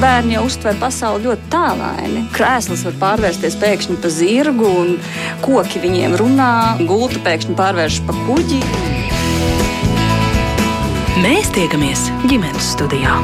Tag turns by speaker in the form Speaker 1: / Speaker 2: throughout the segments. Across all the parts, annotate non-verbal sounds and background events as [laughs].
Speaker 1: bērni jau uztver pasauli ļoti tālaini. Krēsls var pārvērsties pēkšņi par zirgu, un koki viņiem runā, gulta pēkšņi pārvēršas par kuģi.
Speaker 2: Mēs tiekamies ģimenes studijā.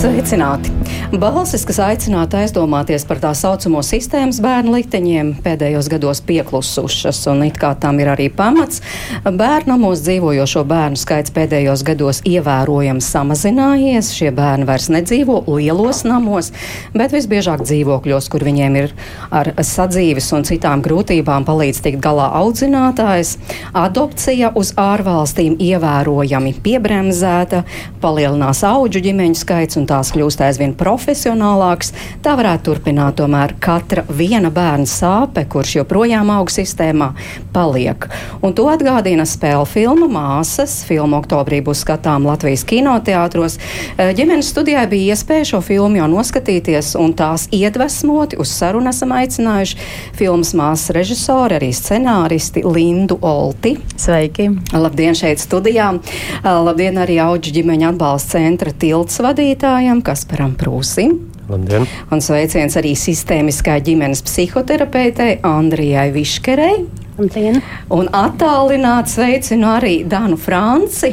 Speaker 3: Sveicināti! Balsis, kas aicinātu aizdomāties par tā saucamo sistēmas bērnu likteņiem, pēdējos gados pieklusušas, un it kā tam ir arī pamats. Bērnamos dzīvojošo bērnu skaits pēdējos gados ievērojami samazinājies. Šie bērni vairs nedzīvo lielos namos, bet visbiežāk dzīvokļos, kur viņiem ir ar sadzīves un citām grūtībām palīdz tikt galā audzinātājs. Adopcija uz ārvalstīm ievērojami piebremzēta, palielinās auģu ģimeņu skaits un tās kļūst aizvien profesionālākas profesionālāks. Tā varētu turpināt tomēr katra viena bērna sāpe, kurš joprojām aug sistēmā, paliek. Un to atgādina spēļu filma Māsas. Filma oktobrī būs skatām Latvijas kinoteātros. Eh, ģimenes studijai bija iespēja šo filmu jau noskatīties, un tās iedvesmoti uz sarunu esam aicinājuši filmas māsas režisori, arī scenāristi Lindu Olti.
Speaker 4: Sveiki!
Speaker 3: Labdien šeit studijā! Eh, labdien arī Auģu ģimeņa atbalsta centra tilts vadītājam Kasparam Prūs. Būsim.
Speaker 5: Labdien.
Speaker 3: Un sveiciens arī sistēmiskā ģimenes psihoterapeitei Andrijai Viškerei.
Speaker 4: Labdien.
Speaker 3: Un attālināt sveicinu arī Danu Franci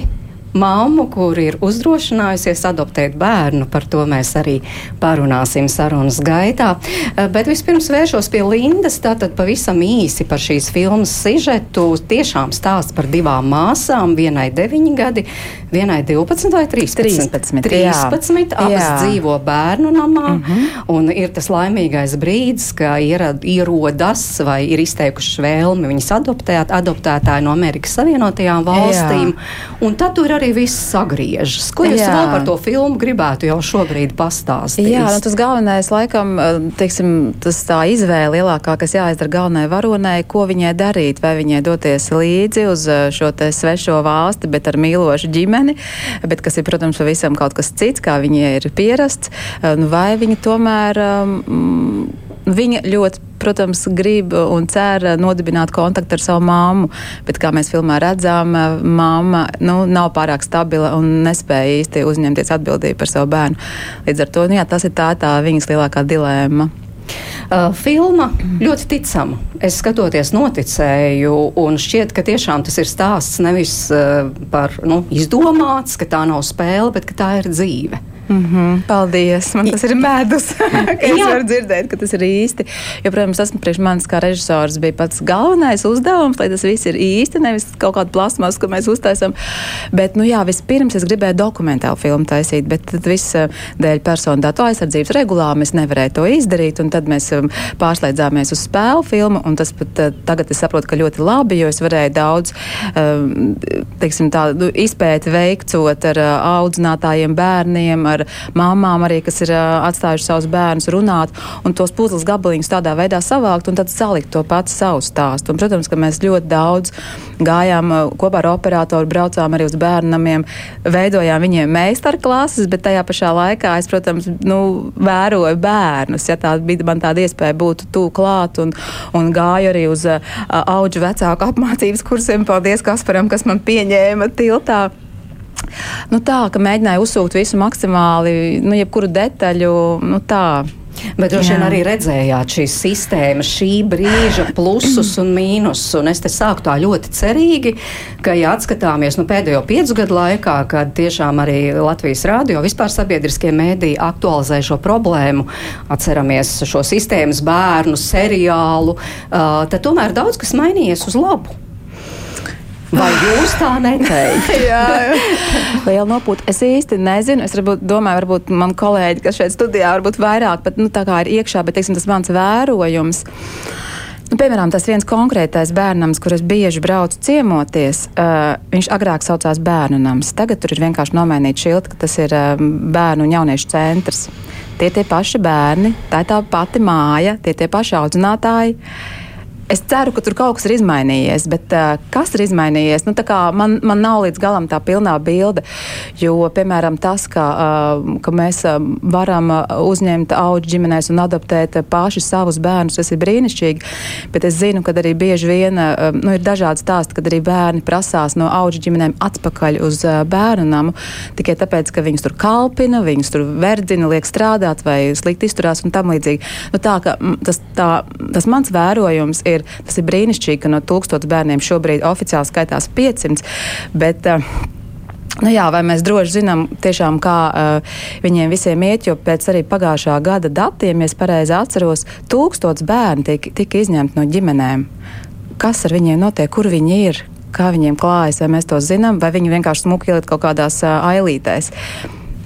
Speaker 3: mammu, kur ir uzdrošinājusies adoptēt bērnu. Par to mēs arī parunāsim sarunas gaitā. Eh, bet vispirms vēršos pie Lindas. Tātad pavisam īsi par šīs filmas sižetu. Tiešām stāsts par divām māsām. Vienai 9 gadi, vienai 12 vai 13.
Speaker 4: 13,
Speaker 3: 13
Speaker 4: jā.
Speaker 3: abas
Speaker 4: Jā.
Speaker 3: dzīvo bērnu namā.
Speaker 4: Mhm.
Speaker 3: Uh -huh. Un ir tas laimīgais brīdis, ka ierad, ierodas vai ir izteikuši vēlmi viņas adoptēt, adoptētāji no Amerikas Savienotajām valstīm. Un tad tur arī viss sagriežas. Ko jūs
Speaker 4: Jā.
Speaker 3: vēl par to filmu gribētu jau šobrīd pastāstīt?
Speaker 4: Jā, nu, tas galvenais, laikam, eh, teiksim, tas tā izvēle lielākā, kas jāizdara galvenai varonai, ko viņai darīt. Vai viņai doties līdzi uz eh, šo te svešo valsti, bet ar mīlošu ģimeni, bet kas ir, protams, pavisam kaut kas cits, kā viņai ir pierasts, eh, nu, vai viņa tomēr. Um, Viņa ļoti, protams, grib un cer nodibināt kontaktu ar savu māmu, bet, kā mēs filmā redzam, mamma nu, nav pārāk stabila un nespēja īsti uzņemties atbildību par savu bērnu. Līdz ar to nu, jā, tas ir tā, tā viņas lielākā dilēma.
Speaker 3: Uh, filma ļoti ticama. Es skatoties, noticēju, un šķiet, ka tiešām tas ir stāsts nevis uh, par nu, izdomāts, ka tā nav spēle, bet ka tā ir dzīve.
Speaker 4: Mm -hmm, paldies! Man tas ir medus, [laughs] es varu dzirdēt, ka tas ir īsti. Jo, protams, tas priekš manis kā režisors bija pats galvenais uzdevums, lai tas viss ir īsti, nevis kaut kāda plasmas, ko mēs uztaisām. Bet, nu jā, vispirms es gribēju dokumentālu filmu taisīt, bet tad viss eh, dēļ personu datu aizsardzības regulām es nevarēju to izdarīt, un tad mēs um, pārslēdzāmies uz spēlu filmu, un tas pat eh, tagad es saprotu, ka ļoti labi, jo es varēju daudz, um, teiksim, tādu izpēti veikcot ar uh, audzinātājiem bērniem, ar mamām arī, kas ir atstājuši savus bērnus runāt, un tos puzles gabaliņus tādā veidā savākt, un tad salikt to pats savu stāstu. Un, protams, ka mēs ļoti daudz gājām kopā ar operatoru, braucām arī uz bērnamiem, veidojām viņiem meistarklases, bet tajā pašā laikā es, protams, nu, vēroju bērnus, ja tā bija man tāda iespēja būt tū klāt, un, un gāju arī uz uh, auģu vecāku apmācības kursiem. Paldies Kasparam, kas man pieņēma tiltā. Nu, tā, ka mēģināju uzsūkt visu maksimāli, nu, jebkuru detaļu. Nu, tā.
Speaker 3: Bet droši vien arī redzējāt šīs sistēmas, šī brīža plusus un mīnusus. Un es te sāku tā ļoti cerīgi, ka, ja atskatāmies nu, pēdējo piecu gadu laikā, kad tiešām arī Latvijas rādio vispār sabiedriskie mēdīji aktualizē šo problēmu, atceramies šo sistēmas bērnu seriālu, tad tomēr daudz kas mainījies uz labu. Vai jūs tā neteiktu? [laughs]
Speaker 4: Jā, liela nopūta. Es īsti nezinu. Es varbūt, domāju, varbūt man kolēģi, kas šeit studijā, varbūt vairāk, bet nu, ir iekšā, bet teiksim, tas mans vērojums. Nu, piemēram, tas viens konkrētais bērnams, kur es bieži braucu ciemoties, uh, viņš agrāk saucās bērnu nams. Tagad tur ir vienkārši nomainīta šilta, ka tas ir uh, bērnu un jauniešu centrs. Tie tie paši bērni, tā ir tā pati māja, tie tie paši audzinātāji. Es ceru, ka tur kaut kas ir izmainījies, bet uh, kas ir izmainījies? Nu, man, man nav līdz galam tā pilnā bilde. Jo, piemēram, tas, ka, uh, ka mēs uh, varam uzņemt augu ģimenēs un adoptēt paši savus bērnus, tas ir brīnišķīgi. Bet es zinu, ka arī bieži vien uh, nu, ir dažādi stāsti, kad arī bērni prasās no augu ģimenēm atpakaļ uz uh, bērnu namu tikai tāpēc, ka viņus tur kalpina, viņus tur verdzina, liek strādāt vai slikti izturās un tam līdzīgi. Nu, tā, ka, tas, tā, tas mans vērojums ir ir, tas ir brīnišķīgi, ka no tūkstotis bērniem šobrīd oficiāli skaitās 500. Bet, uh, Nu jā, vai mēs droši zinām, tiešām, kā uh, viņiem visiem iet, jo pēc arī pagājušā gada datiem, ja es pareizi atceros, tūkstots bērni tika, tika izņemti no ģimenēm. Kas ar viņiem notiek, kur viņi ir, kā viņiem klājas, vai mēs to zinām, vai viņi vienkārši smuki ielikt kaut kādās uh, ailītēs.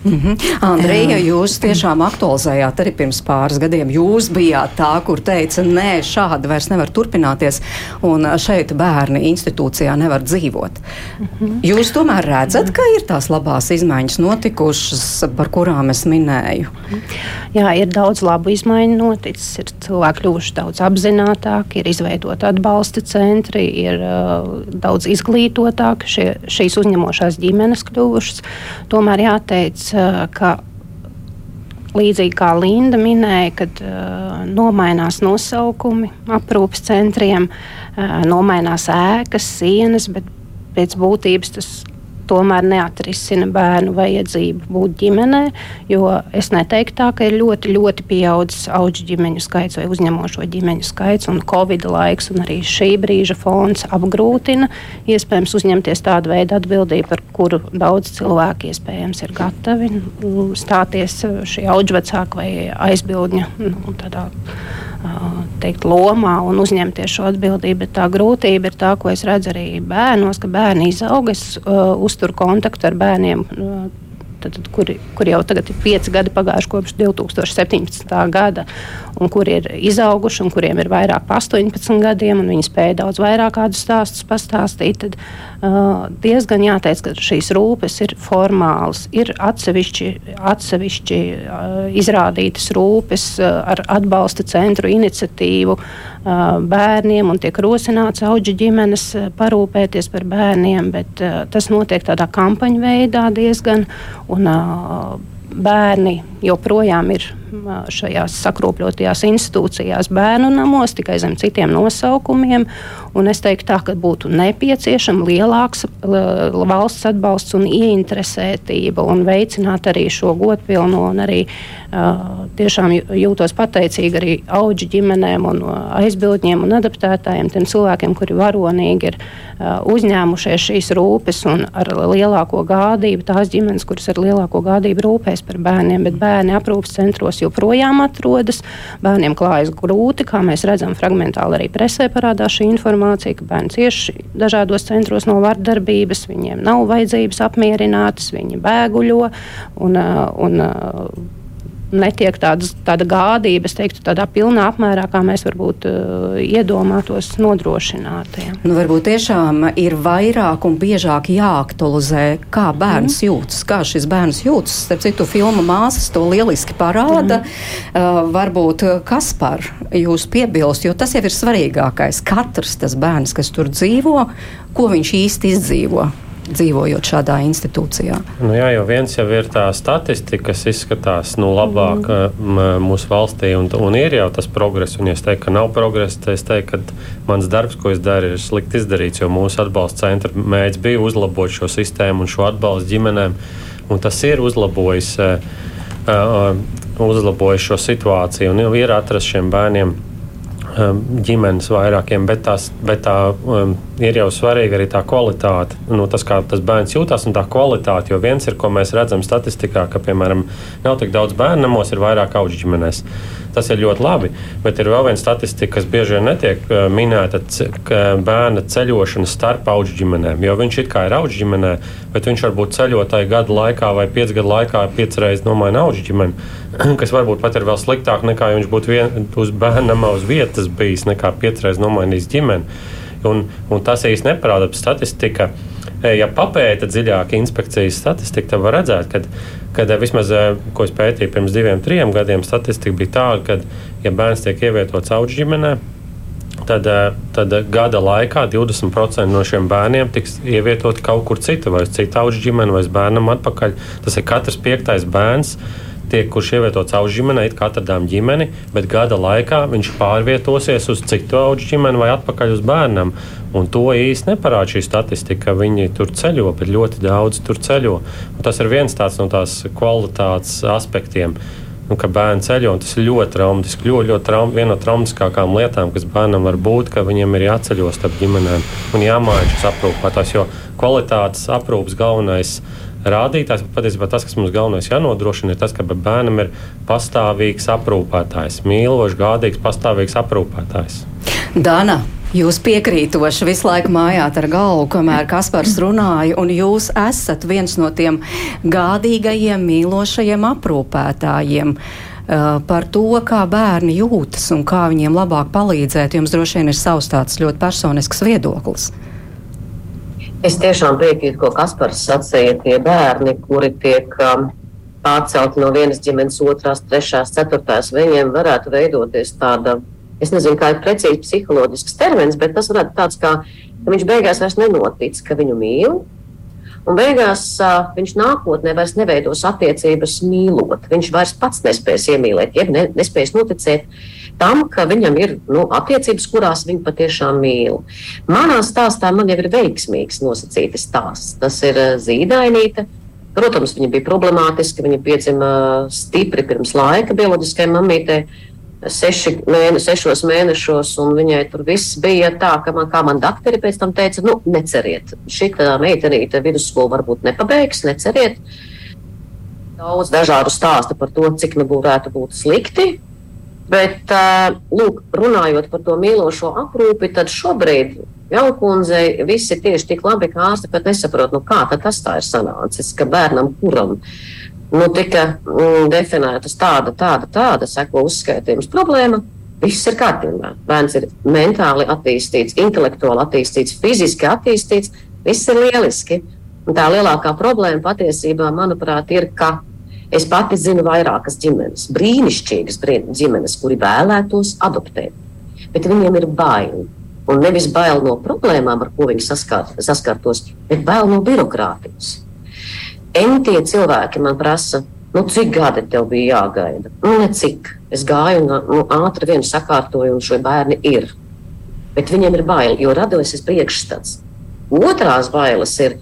Speaker 3: Mm -hmm. Andrija, jūs tiešām aktualizējāt arī pirms pāris gadiem. Jūs bijāt tā, kur teica, nē, šādi vairs nevar turpināties, un šeit bērni institūcijā nevar dzīvot. Mm -hmm. Jūs tomēr redzat, ka ir tās labās izmaiņas notikušas, par kurām es minēju?
Speaker 5: Jā, ir daudz labu izmaiņu noticis. Ir cilvēki kļuvuši daudz apzinātāki, ir izveidoti atbalsta centri, ir uh, daudz izglītotāki šie, šīs uzņemošās ģimenes kļuvušas. Tomēr jāteic, ka līdzīgi kā Linda minēja, kad uh, nomainās nosaukumi aprūpes centriem, uh, nomainās ēkas, sienas, bet pēc būtības tas tomēr neatrisina bērnu vajadzību būt ģimenē. Jo es neteiktu tā, ka ir ļoti, ļoti pieaudzis augu ģimeņu skaits vai uzņemošo ģimeņu skaits, un Covid laiks un arī šī brīža fons apgrūtina iespējams uzņemties tādu veidu atbildību, par kuru daudz cilvēku iespējams ir gatavi nu, stāties šī augu vecāka vai aizbildņa nu, tādā teikt, lomā un uzņemties šo atbildību. Bet tā grūtība ir tā, ko es redzu arī bērnos, ka bērni izaug, es uh, uzturu kontaktu ar bērniem. Uh, tad, kur, kur jau tagad ir pieci gadi pagājuši kopš 2017. gada, un kuri ir izauguši, un kuriem ir vairāk par 18 gadiem, un viņi spēja daudz vairāk kādus stāstus pastāstīt, tad uh, diezgan jāteic, ka šīs rūpes ir formālas, ir atsevišķi, atsevišķi uh, izrādītas rūpes uh, ar atbalsta centru iniciatīvu bērniem, un tiek rosināts auģi ģimenes parūpēties par bērniem, bet tas notiek tādā kampaņu veidā diezgan. Un, bērni joprojām ir šajās sakropļotajās institūcijās, bērnu namos, tikai zem citiem nosaukumiem. Un es teiktu, tā, ka būtu nepieciešama lielāks valsts atbalsts un ieinteresētība un veicināt arī šo godpilno un arī uh, tiešām jūtos pateicīgi arī auģu ģimenēm un aizbildņiem un adaptētājiem, tiem cilvēkiem, kuri varonīgi ir uzņēmušies šīs rūpes un ar lielāko gādību, tās ģimenes, kuras ar lielāko gādību rūpēs par bērniem, bet bērni aprūpas centros joprojām atrodas. Bērniem klājas grūti, kā mēs redzam, fragmentāli arī presē parādās šī informācija, ka bērni cieši dažādos centros no vardarbības, viņiem nav vajadzības apmierinātas, viņi bēguļo. Un, un, netiek tādas, tāda gādība, es teiktu, tādā pilnā apmērā, kā mēs varbūt uh, iedomātos nodrošināt. Ja.
Speaker 3: Nu, varbūt tiešām ir vairāk un biežāk jāaktualizē, kā bērns mm. jūtas, kā šis bērns jūtas. Starp citu, filma māsas to lieliski parāda. Mm. Uh, varbūt uh, kas par jūs piebilst, jo tas jau ir svarīgākais. Katrs tas bērns, kas tur dzīvo, ko viņš īsti izdzīvo dzīvojot šādā institūcijā?
Speaker 6: Nu, jā, jau viens jau ir tā statistika, kas izskatās nu, labāk mm. mūsu valstī, un, un ir jau tas progress. Un, ja es teiktu, ka nav progresa, tad es teiktu, ka mans darbs, ko es daru, ir slikti izdarīts, jo mūsu atbalsta centra mērķis bija uzlabot šo sistēmu un šo atbalstu ģimenēm. Un tas ir uzlabojis, uzlabojis šo situāciju un ir atrasts šiem bērniem ģimenes vairākiem, bet, tās, bet tā um, ir jau svarīga arī tā kvalitāte. Nu, tas, kā tas bērns jūtas, un tā kvalitāte. Jo viens ir, ko mēs redzam statistikā, ka, piemēram, nav tik daudz bērnu namos, ir vairāk augu ģimenēs. Tas ir ļoti labi, bet ir vēl viena statistika, kas bieži vien netiek uh, minēta - bērna ceļošana starp augu ģimenēm. Jo viņš it kā ir augu ģimenē, bet viņš varbūt ceļotāju gadu laikā vai piecu gadu laikā piecreiz nomaina augu ģimeni, [clears throat] kas varbūt pat ir vēl sliktāk nekā ja viņš būtu vien, uz bērnam uz vietas bijis, nekā piecreiz nomainījis ģimeni. Un, un tas īsti neparāda statistika. Ja papēta dziļāk inspekcijas statistiku, tad var redzēt, ka, kad vismaz, eh, ko es pētīju pirms diviem, trim gadiem, statistika bija tāda, ka, ja bērns tiek ievietots augu ģimenē, tad, eh, tad gada laikā 20% no šiem bērniem tiks ievietoti kaut kur citur, vai uz citu augu ģimeni, vai uz bērnam atpakaļ. Tas ir katrs piektais bērns. Tiek, kurš ievietots augu ģimenē, it kā atradām ģimeni, bet gada laikā viņš pārvietosies uz citu augu ģimeni vai atpakaļ uz bērnam. Un to īsti neparāda šī statistika. Viņi tur ceļo, bet ļoti daudz tur ceļo. Un tas ir viens tāds no tās kvalitātes aspektiem nu, ka bērni ceļo. Tas ir ļoti traumatiski. Ļoti, ļoti traum, viena no traumatiskākām lietām, kas bērnam var būt, ka viņiem ir jāceļo starp ģimenēm un jāmaina šis aprūpētājs. Jo kvalitātes aprūpes galvenais rādītājs, patiesībā tas, kas mums galvenais jānodrošina, ir tas, ka bērnam ir pastāvīgs aprūpētājs, mīlošs, gādīgs, pastāvīgs aprūpētājs.
Speaker 3: Dana, Jūs piekrītoši visu laiku mājāt ar galvu, kamēr Kaspars runāja, un jūs esat viens no tiem gādīgajiem, mīlošajiem aprūpētājiem. Uh, par to, kā bērni jūtas un kā viņiem labāk palīdzēt, jums droši vien ir savs tāds ļoti personisks viedoklis.
Speaker 7: Es tiešām piekrītu, ko Kaspars sacīja. Tie bērni, kuri tiek um, pārcelti no vienas ģimenes, otrās, trešās, ceturtās, viņiem varētu veidoties tāda Es nezinu, kā ir precīzi psiholoģisks termins, bet tas varētu tāds, kā, ka viņš beigās vairs nenotic, ka viņu mīl. Un beigās uh, viņš nākotnē vairs neveidos attiecības mīlot. Viņš vairs pats nespēs iemīlēt, jeb ne, nespēs noticēt tam, ka viņam ir nu, attiecības, kurās viņš patiešām mīl. Manā stāstā man jau ir veiksmīgs nosacīts stāsts. Tas ir uh, zīdainīte. Protams, viņa bija problemātiska. Viņa piedzima stipri pirms laika bioloģiskajai mammītei seši mēne, sešos mēnešos, un viņai tur viss bija tā, ka man, kā man doktori pēc tam teica, nu, neceriet, šī meitenīte vidusskolu varbūt nepabeigs, neceriet. Daudz dažādu stāstu par to, cik nu varētu būt slikti. Bet, lūk, runājot par to mīlošo aprūpi, tad šobrīd Jankundzei viss ir tieši tik labi, ka ārsti pat nesaprot, nu kā tas tā ir sanācis, ka bērnam kuram nu, tika mm, definētas tāda, tāda, tāda seko uzskaitījums problēma. Viss ir kārtībā. Bērns ir mentāli attīstīts, intelektuāli attīstīts, fiziski attīstīts. Viss ir lieliski. Un tā lielākā problēma patiesībā, manuprāt, ir, ka es pati zinu vairākas ģimenes, brīnišķīgas ģimenes, kuri vēlētos adoptēt. Bet viņiem ir bail. Un nevis bail no problēmām, ar ko viņi saskart, saskartos, bet bail no birokrātijas entie cilvēki man prasa, nu, cik gadi tev bija jāgaida? Nu, necik. Es gāju un nu, ātri vien sakārtoju, un šie bērni ir. Bet viņiem ir bail, jo radojas priekšstats. Otrās bailes ir,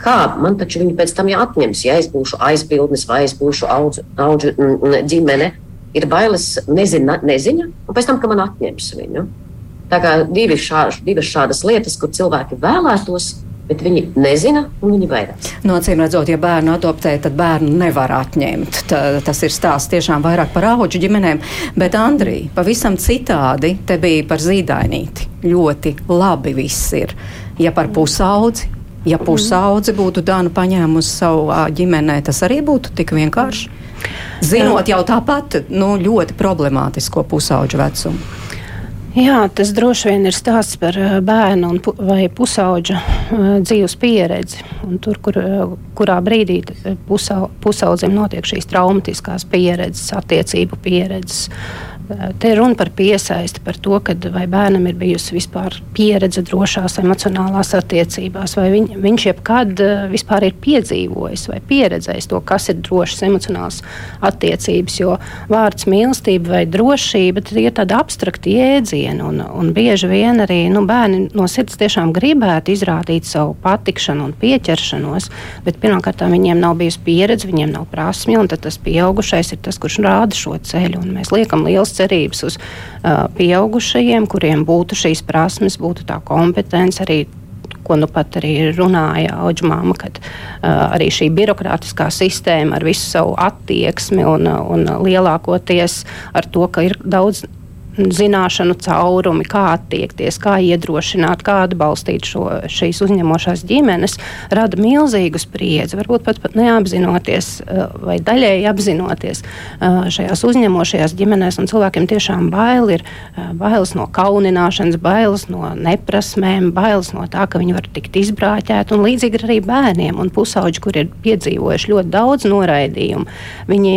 Speaker 7: kā man taču viņi pēc tam jāatņems, ja es būšu aizbildnis vai es būšu audzu, audzu ģimene. Ir bailes, nezina, neziņa, un pēc tam, ka man atņems viņu. Tā kā divi šā, divas šādas lietas, kur cilvēki vēlētos, bet viņi nezina un viņi baidās.
Speaker 3: No acīm redzot, ja bērnu adoptē, tad bērnu nevar atņemt. Tā, tas ir stāsts tiešām vairāk par auģu ģimenēm, bet Andrija, pavisam citādi te bija par zīdainīti. Ļoti labi viss ir. Ja par pusaudzi, ja pusaudzi būtu Dāna paņēmusi savu ģimenē, tas arī būtu tik vienkārši. Zinot jau tāpat nu, ļoti problemātisko pusauģu vecumu.
Speaker 5: Jā, tas droši vien ir stāsts par bērnu pu vai pusauģa dzīves pieredzi. Tur, kur, kurā brīdī pusau, pusaudzim notiek šīs traumatiskās pieredzes, attiecību pieredzes, Te ir runa par piesaisti, par to, vai bērnam ir bijusi vispār pieredze drošās emocionālās attiecībās, vai viņ, viņš jebkad eh, vispār ir piedzīvojis vai pieredzējis to, kas ir drošas emocionālas attiecības. Jo vārds mīlestība vai drošība ir tāda abstrakta jēdziena, un, un bieži vien arī nu, bērni no sirds tiešām gribētu izrādīt savu patikšanu un pieķeršanos, bet pirmkārt viņiem nav bijusi pieredze, viņiem nav prasmju, un tas pieaugušais ir tas, kurš rāda šo ceļu. Mēs liekam liels cerības uz uh, pieaugušajiem, kuriem būtu šīs prasmes, būtu tā kompetence arī ko nu pat arī runāja Oģmāma, kad uh, arī šī birokrātiskā sistēma ar visu savu attieksmi un, un lielākoties ar to, ka ir daudz zināšanu caurumi, kā attiekties, kā iedrošināt, kā atbalstīt šo, šīs uzņemošās ģimenes, rada milzīgu spriedzi. Varbūt pat, pat neapzinoties eh, vai daļēji apzinoties eh, šajās uzņemošajās ģimenēs, un cilvēkiem tiešām bail ir eh, bailes no kaunināšanas, bailes no neprasmēm, bailes no tā, ka viņi var tikt izbrāķēti, un līdzīgi arī bērniem un pusauģi, kur ir piedzīvojuši ļoti daudz noraidījumu. Viņi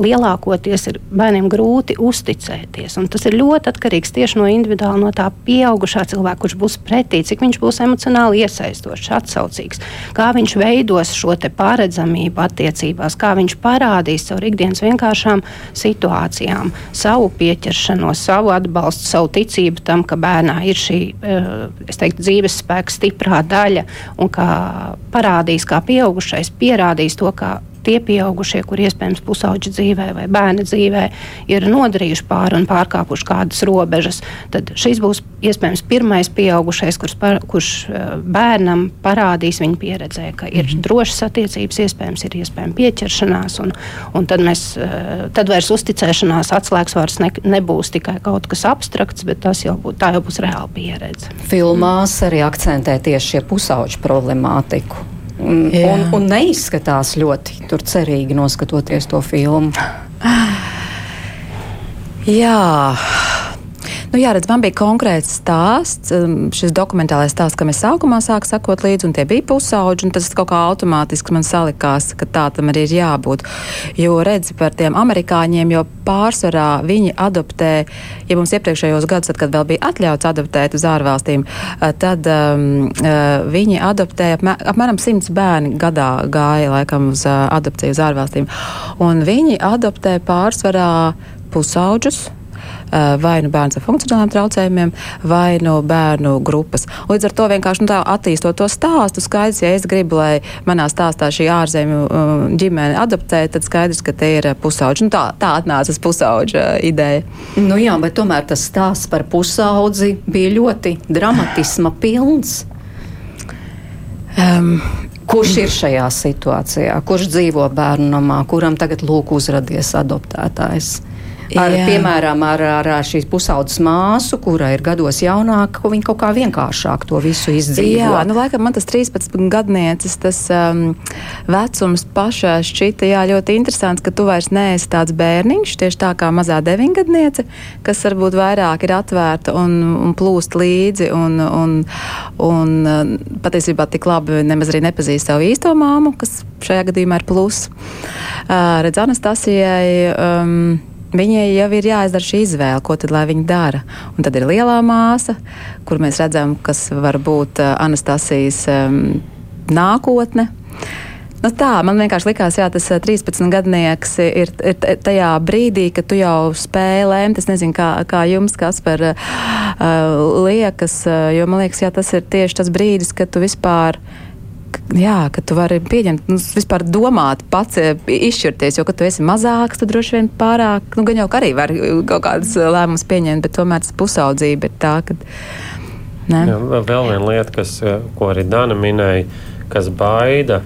Speaker 5: lielākoties ir bērniem grūti uzticēties. Tas ir ļoti atkarīgs tieši no individuāli no tā pieaugušā cilvēka, kurš būs pretī, cik viņš būs emocionāli iesaistošs, atsaucīgs, kā viņš veidos šo paredzamību attiecībās, kā viņš parādīs caur ikdienas vienkāršām situācijām savu pieķeršanos, savu atbalstu, savu ticību tam, ka bērnā ir šī eh, teiktu, dzīves spēka stiprā daļa un kā parādīs, kā pieaugušais pierādīs to, kā tie pieaugušie, kur iespējams pusauģi dzīvē vai bērni dzīvē ir nodarījuši pāri un pārkāpuši kādas robežas, tad šis būs iespējams pirmais pieaugušais, kurš, par, kurš eh, bērnam parādīs viņa pieredzē, ka ir mhm. drošas attiecības, iespējams, ir iespējama pieķeršanās, un, un tad, mēs, eh, tad vairs uzticēšanās atslēgas vārds ne, nebūs tikai kaut kas abstrakts, bet tas jau, būt, jau būs reāla pieredze.
Speaker 3: Filmās arī akcentē tieši šie pusauģu problemātiku. Un, Jā. un, un neizskatās ļoti cerīgi noskatoties to filmu.
Speaker 4: Jā. Nu, jā, redz, man bija konkrēts stāsts, um, šis dokumentālais stāsts, kam es sākumā sāku sakot līdzi, un tie bija pusauģi, un tas kaut kā automātiski man salikās, ka tā tam arī ir jābūt. Jo redz par tiem amerikāņiem, jo pārsvarā viņi adoptē, ja mums iepriekšējos gados, kad vēl bija atļauts adoptēt uz ārvalstīm, uh, tad um, uh, viņi adoptē apmēram simts bērni gadā gāja laikam uz uh, adopciju uz ārvalstīm. Un viņi adoptē pārsvarā pusauģus, Eh, vai nu bērns ar funkcionāliem traucējumiem, vai nu bērnu grupas. Līdz ar to vienkārši nu, attīstot to stāstu, skaidrs, ja es gribu, lai manā stāstā šī ārzemju eh, ģimene adoptē, tad skaidrs, ka tie ir pusauģi. Nu, tā, tā atnāca pusauģa ideja.
Speaker 3: Nu jā, bet tomēr tas stāsts par pusaudzi bija ļoti dramatisma pilns. Um, Kurš ir šajā situācijā? Kurš dzīvo bērnu namā, kuram tagad lūk uzradies adoptētājs? Ar, Jā. piemēram, ar, ar, ar šīs pusaudzes māsu, kura ir gados jaunāka, viņa kaut kā vienkāršāk to visu izdzīvo.
Speaker 4: Jā, nu, laikam man tas 13 gadniecis, tas um, vecums pašā šķita jā, ļoti interesants, ka tu vairs neesi tāds bērniņš, tieši tā kā mazā deviņgadniece, kas varbūt vairāk ir atvērta un, un plūst līdzi un, un, un um, patiesībā tik labi nemaz arī nepazīst savu īsto māmu, kas šajā gadījumā ir plus. Uh, redz, Anastasijai. Um, Viņai jau ir jāizdara šī izvēle, ko tad lai viņa dara. Un tad ir lielā māsa, kur mēs redzam, kas var būt uh, Anastasijas um, nākotne. Nu tā, man vienkārši likās, ka tas 13 gadnieks ir, ir tajā brīdī, kad tu jau spēj lēmt. Es nezinu, kā, kā jums, kas par uh, liekas, jo man liekas, jā, tas ir tieši tas brīdis, kad tu vispār jā, ka tu vari pieņemt, nu, vispār domāt, pats e, izšķirties, jo, kad tu esi mazāks, tad droši vien pārāk, nu, gan jau arī var kaut kādas lēmumus pieņemt, bet tomēr tas pusaudzība ir tā, ka.
Speaker 6: Ne? Jā, vēl viena lieta, kas, e, ko arī Dana minēja, kas baida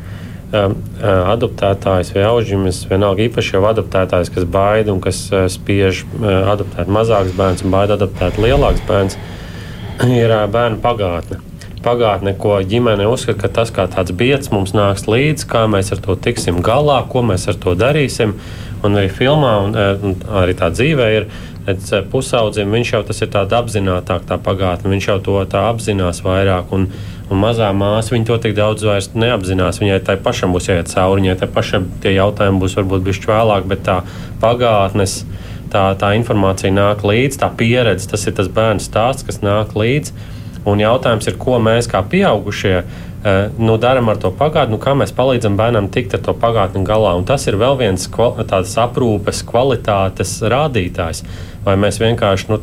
Speaker 6: um, adoptētājs vai auģimis, vienalga īpaši jau adoptētājs, kas baida un kas spiež adoptēt mazāks bērns un baida adoptēt lielāks bērns, [clears throat] ir bērnu pagātne pagātne, ko ģimene uzskata, ka tas kā tāds biets mums nāks līdzi, kā mēs ar to tiksim galā, ko mēs ar to darīsim. Un arī filmā, un, e, un arī tā dzīvē ir e, pusaudzim, viņš jau tas ir tāds apzinātāk, tā pagātne, viņš jau to tā apzinās vairāk. Un, un mazā māsa viņa to tik daudz vairs neapzinās. Viņai tai pašam būs jāiet cauri, viņai tai pašam tie jautājumi būs varbūt bišķi vēlāk, bet tā pagātnes. Tā, tā informācija nāk līdzi, tā pieredze, tas ir tas bērnu stāsts, kas nāk līdzi. Un jautājums ir, ko mēs kā pieaugušie eh, nu, darām ar to pagātni, nu, kā mēs palīdzam bērnam tikt ar to pagātni galā. Un tas ir vēl viens tāds aprūpes kvalitātes rādītājs. Vai mēs vienkārši nu,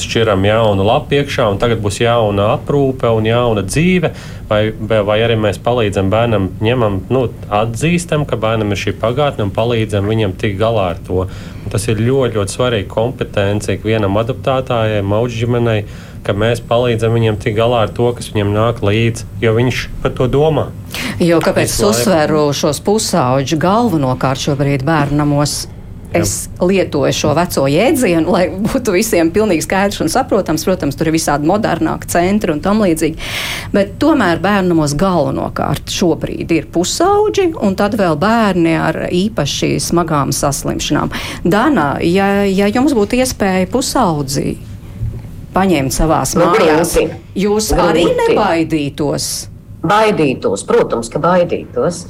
Speaker 6: šķiram jaunu lapu iekšā, un tagad būs jauna aprūpe un jauna dzīve, vai, vai arī mēs palīdzam bērnam, ņemam, nu, atzīstam, ka bērnam ir šī pagātne un palīdzam viņam tikt galā ar to. Un tas ir ļoti, ļoti svarīgi kompetenci ikvienam adaptētājai, mauģi ģimenei ka mēs palīdzam viņiem tikt galā ar to, kas viņiem nāk līdzi, jo viņš par to domā.
Speaker 3: Jo kāpēc es uzsveru šos pusauģus galvenokārt šobrīd bērnamos? Es lietoju šo veco jēdzienu, lai [laughs] būtu visiem pilnīgi skaidrs un saprotams. Protams, tur ir visādi modernāki centri un tam līdzīgi. Bet tomēr bērnamos galvenokārt šobrīd ir pusauģi un tad vēl bērni ar īpaši smagām saslimšanām. Dana, ja, ja jums būtu iespēja pusaudzī paņemt savās
Speaker 7: nu,
Speaker 3: mājās,
Speaker 7: grūti.
Speaker 3: jūs
Speaker 7: grūti.
Speaker 3: arī nebaidītos
Speaker 7: Baidītos, protams, ka baidītos.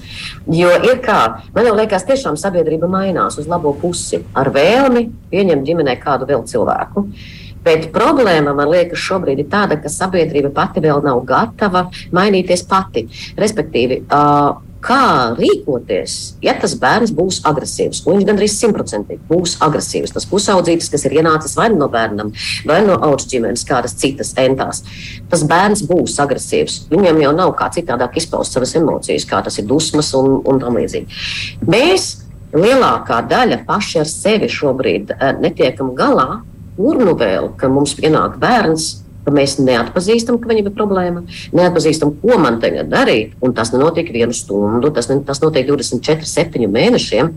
Speaker 7: Jo ir kā, man liekas, tiešām sabiedrība mainās uz labo pusi ar vēlmi pieņemt ģimenē kādu vēl cilvēku. Bet problēma, man liekas, šobrīd ir tāda, ka sabiedrība pati vēl nav gatava mainīties pati. Respektīvi, uh, kā rīkoties, ja tas bērns būs agresīvs. Un viņš gandrīz simtprocentīgi būs agresīvs. Tas pusaudzītis, kas ir ienācis vai nu no bērnam, vai no augstas ģimenes, kādas citas entās, tas bērns būs agresīvs. Viņam jau nav kā citādāk izpaust savas emocijas, kā tas ir dusmas un, un tam līdzīgi. Mēs lielākā daļa paši ar sevi šobrīd eh, netiekam galā. Kur nu vēl, ka mums pienāk bērns, ka mēs neatpazīstam, ka viņam ir problēma, neatpazīstam, ko man tagad darīt. Un tas nenotiek vienu stundu, tas, ne, tas notiek 24, 7 mēnešiem.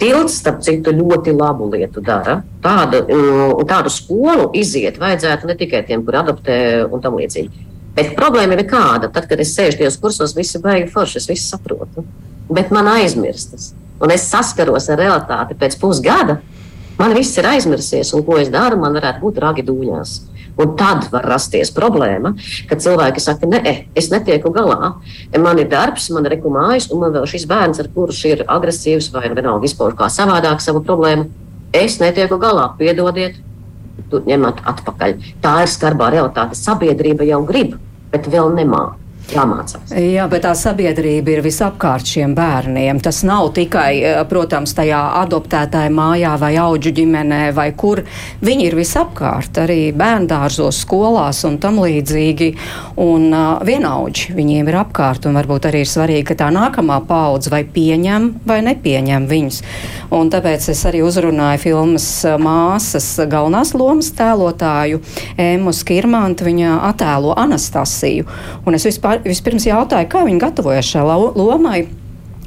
Speaker 7: Tilts, starp citu, ļoti labu lietu dara. Tādu, mm, tādu skolu iziet vajadzētu ne tikai tiem, kur adoptē un tam līdzīgi. Bet problēma ir kāda. Tad, kad es sēžu tajos kursos, visi beigas forši, es visu saprotu. Bet man aizmirstas. Un es saskaros ar realitāti pēc pusgada. Man viss ir aizmirsies, un ko es daru, man varētu būt ragi dūņās. Un tad var rasties problēma, kad cilvēki saka, nē, es netieku galā. Man ir darbs, man ir rekumājas, un man vēl šis bērns, ar kurš ir agresīvs vai vienalga izpauž kā savādāk savu problēmu. Es netieku galā, piedodiet, tu ņemat atpakaļ. Tā ir skarbā realitāte. Sabiedrība jau grib, bet vēl nemāca jāmācās.
Speaker 3: Jā, bet tā sabiedrība ir visapkārt šiem bērniem. Tas nav tikai, eh, protams, tajā adoptētāja mājā vai auģu ģimenē vai kur. Viņi ir visapkārt, arī bērndārzos, skolās un tam līdzīgi. Un uh, vienaudži viņiem ir apkārt un varbūt arī ir svarīgi, ka tā nākamā paudze vai pieņem vai nepieņem viņus. Un tāpēc es arī uzrunāju filmas māsas galvenās lomas tēlotāju Ēmu Skirmantu. Viņa attēlo Anastasiju. Un es vispār vispirms jautāju, kā viņi gatavojas šai lomai.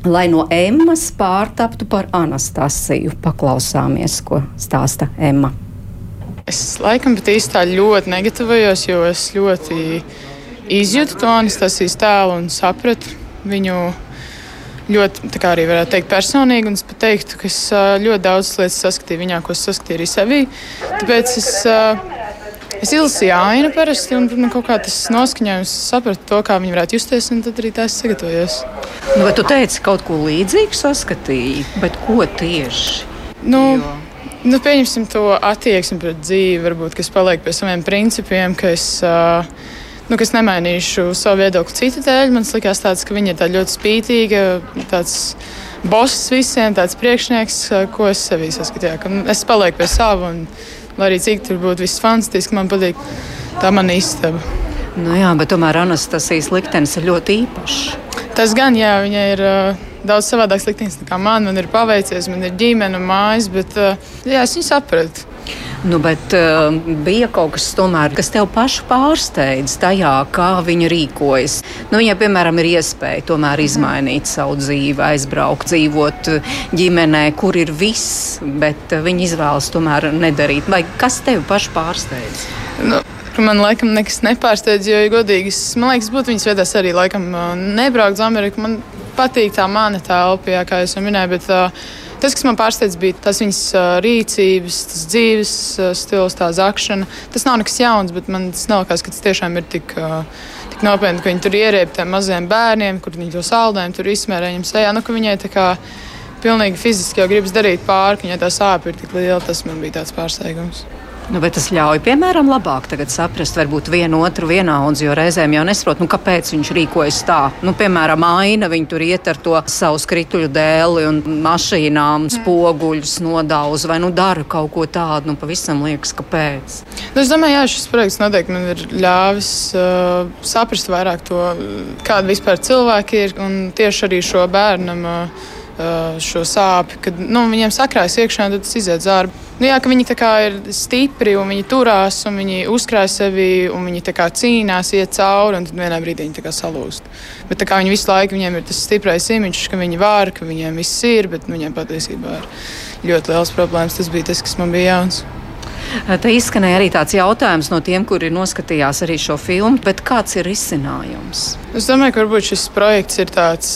Speaker 3: Lai no Emmas pārtaptu par Anastasiju, paklausāmies, ko stāsta Emma.
Speaker 8: Es laikam pat īsti tā ļoti negatavojos, jo es ļoti izjūtu to Anastasijas tēlu un sapratu viņu ļoti, tā kā arī varētu teikt, personīgi. Es pat teiktu, ka es ļoti daudz lietas saskatīju viņā, ko es saskatīju arī sevī. Tāpēc es Es izlasīju ainu parasti, un man kaut kā tas noskaņojums sapratu to, kā viņi varētu justies, un tad arī tā es sagatavojos.
Speaker 3: Nu, bet tu teici, kaut ko līdzīgu saskatīji, bet ko tieši?
Speaker 8: Nu, jo... nu, pieņemsim to attieksmi pret dzīvi, varbūt, kas paliek pie saviem principiem, ka es, nu, ka es nemainīšu savu viedokli citu dēļ. Man liekas, tāds, ka viņa ir ļoti spītīga, tāds boss visiem, tāds priekšnieks, ko es sevī saskatīju. Es palieku pie sava. Un, lai arī cik tur būtu viss fantastiski, man patīk tā mana istaba.
Speaker 3: Nu jā, bet tomēr Anastasijas liktenis ir ļoti īpašs.
Speaker 8: Tas gan, jā, viņa ir uh, daudz savādāks liktenis nekā man. Man ir paveicies, man ir ģimene mājas, bet uh, jā, es viņu sapratu.
Speaker 3: Nu, bet uh, bija kaut kas, tomēr, kas tev pašu pārsteidz tajā, kā viņa rīkojas. Nu, viņai, piemēram, ir iespēja tomēr izmainīt savu dzīvi, aizbraukt, dzīvot uh, ģimenē, kur ir viss, bet uh, viņa izvēlas tomēr nedarīt. Vai kas tev pašu pārsteidz?
Speaker 8: Nu. Man laikam nekas nepārsteidz, jo, ja godīgi, es, man liekas, būtu viņas vietās arī laikam nebraukt uz Ameriku. Man patīk tā mana telpa, kā jau minēju, bet uh, Tas, kas man pārsteidz, bija tas viņas rīcības, tas dzīves stils, tā zakšana. Tas nav nekas jauns, bet man tas nav kas, ka tas tiešām ir tik, tik nopietni, ka viņi tur ierēp tiem maziem bērniem, kur viņi to saldējumu tur izsmērē viņam sejā. Nu, viņai tā kā pilnīgi fiziski jau gribas darīt pāri, viņai tā sāpe ir tik liela, tas man bija tāds pārsteigums.
Speaker 3: Nu, bet tas ļauj, piemēram, labāk saprast, varbūt vienu otru vienaudzi, jo reizēm jau nesaprot, nu, kāpēc viņš rīkojas tā. Nu, piemēram, aina viņi tur iet ar to savu skrituļu dēli un mašīnām, spoguļus nodauz vai nu dara kaut ko tādu, nu, pavisam liekas, kāpēc.
Speaker 8: Nu, es domāju, jā, šis projekts noteikti man ir ļāvis uh, saprast vairāk to, kāda vispār cilvēki ir un tieši arī šo bērnam. Uh, šo sāpju, kad nu, viņiem sakrājas iekšā, tad tas iziet zārbi. Nu, jā, viņi ir stipri un viņi turās un viņi uzkrāj sevi un viņi cīnās, iet cauri un tad vienā brīdī viņi salūst. Bet viņi visu laiku viņiem ir tas stiprais imidžs, ka viņi var, ka viņiem viss ir, bet nu, viņiem patiesībā ir ļoti liels problēmas. Tas bija tas, kas man bija jauns.
Speaker 3: Te izskanēja arī tāds jautājums no tiem, kuri noskatījās arī šo filmu, bet kāds ir risinājums?
Speaker 8: Es domāju, ka varbūt šis projekts ir tāds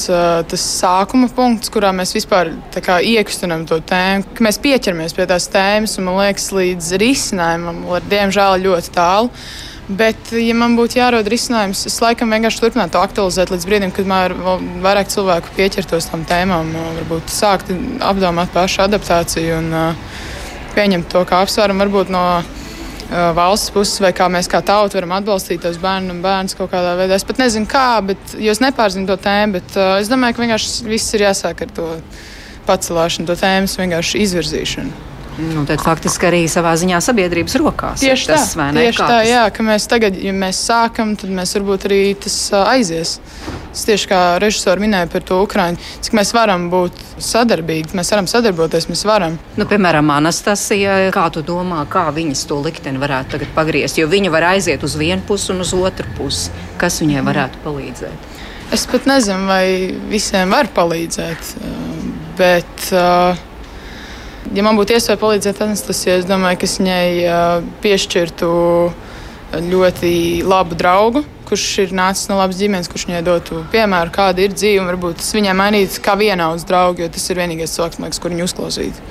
Speaker 8: tas sākuma punkts, kurā mēs vispār iekustinām to tēmu, ka mēs pieķeramies pie tās tēmas un man liekas, līdz risinājumam, diemžēl, ļoti tālu. Bet, ja man būtu jārod risinājums, es laikam vienkārši turpinātu aktualizēt līdz brīdim, kad vairāk cilvēku pieķertos tam tēmām, varbūt sākt apdomāt pašu adaptāciju un uh, pieņemt to kā apsvērumu varbūt no valsts puses, vai kā mēs kā tauta varam atbalstīt tos bērnus un bērnus kaut kādā veidā. Es pat nezinu, kā, bet jūs nepārzinu to tēmu, bet uh, es domāju, ka vienkārši viss ir jāsāk ar to pacelšanu, to tēmas vienkārši izvirzīšanu.
Speaker 3: Nu, tad faktiski arī savā ziņā sabiedrības rokās.
Speaker 8: Tieši
Speaker 3: tas,
Speaker 8: tā, tieši tā
Speaker 3: tas...
Speaker 8: jā, ka mēs tagad, ja mēs sākam, tad mēs varbūt arī tas aizies. Es tieši kā režisori minēju par to Ukraiņu, cik mēs varam būt sadarbīgi, mēs varam sadarboties, mēs varam.
Speaker 3: Nu, piemēram, Anastasija, kā tu domā, kā viņas to likteni varētu tagad pagriezt? Jo viņa var aiziet uz vienu pusi un uz otru pusi. Kas viņai varētu palīdzēt?
Speaker 8: Es pat nezinu, vai visiem var palīdzēt, bet. Ja man būtu iespēja palīdzēt Anastasijai, es domāju, ka es viņai piešķirtu ļoti labu draugu, kurš ir nācis no labas ģimenes, kurš viņai dotu piemēru, kāda ir dzīve. Varbūt tas viņai mainītu kā vienaudz draugu, jo tas ir vienīgais cilvēks, liekas, kur viņu uzklausīt.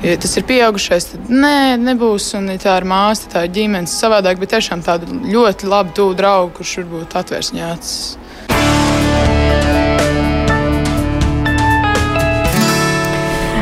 Speaker 8: Ja tas ir pieaugušais, tad nē, nebūs. Un ja tā ir māsa, tā ir ģimenes savādāk, bet tiešām tādu ļoti labu, tuvu draugu, kurš varbūt atvērs viņai acis.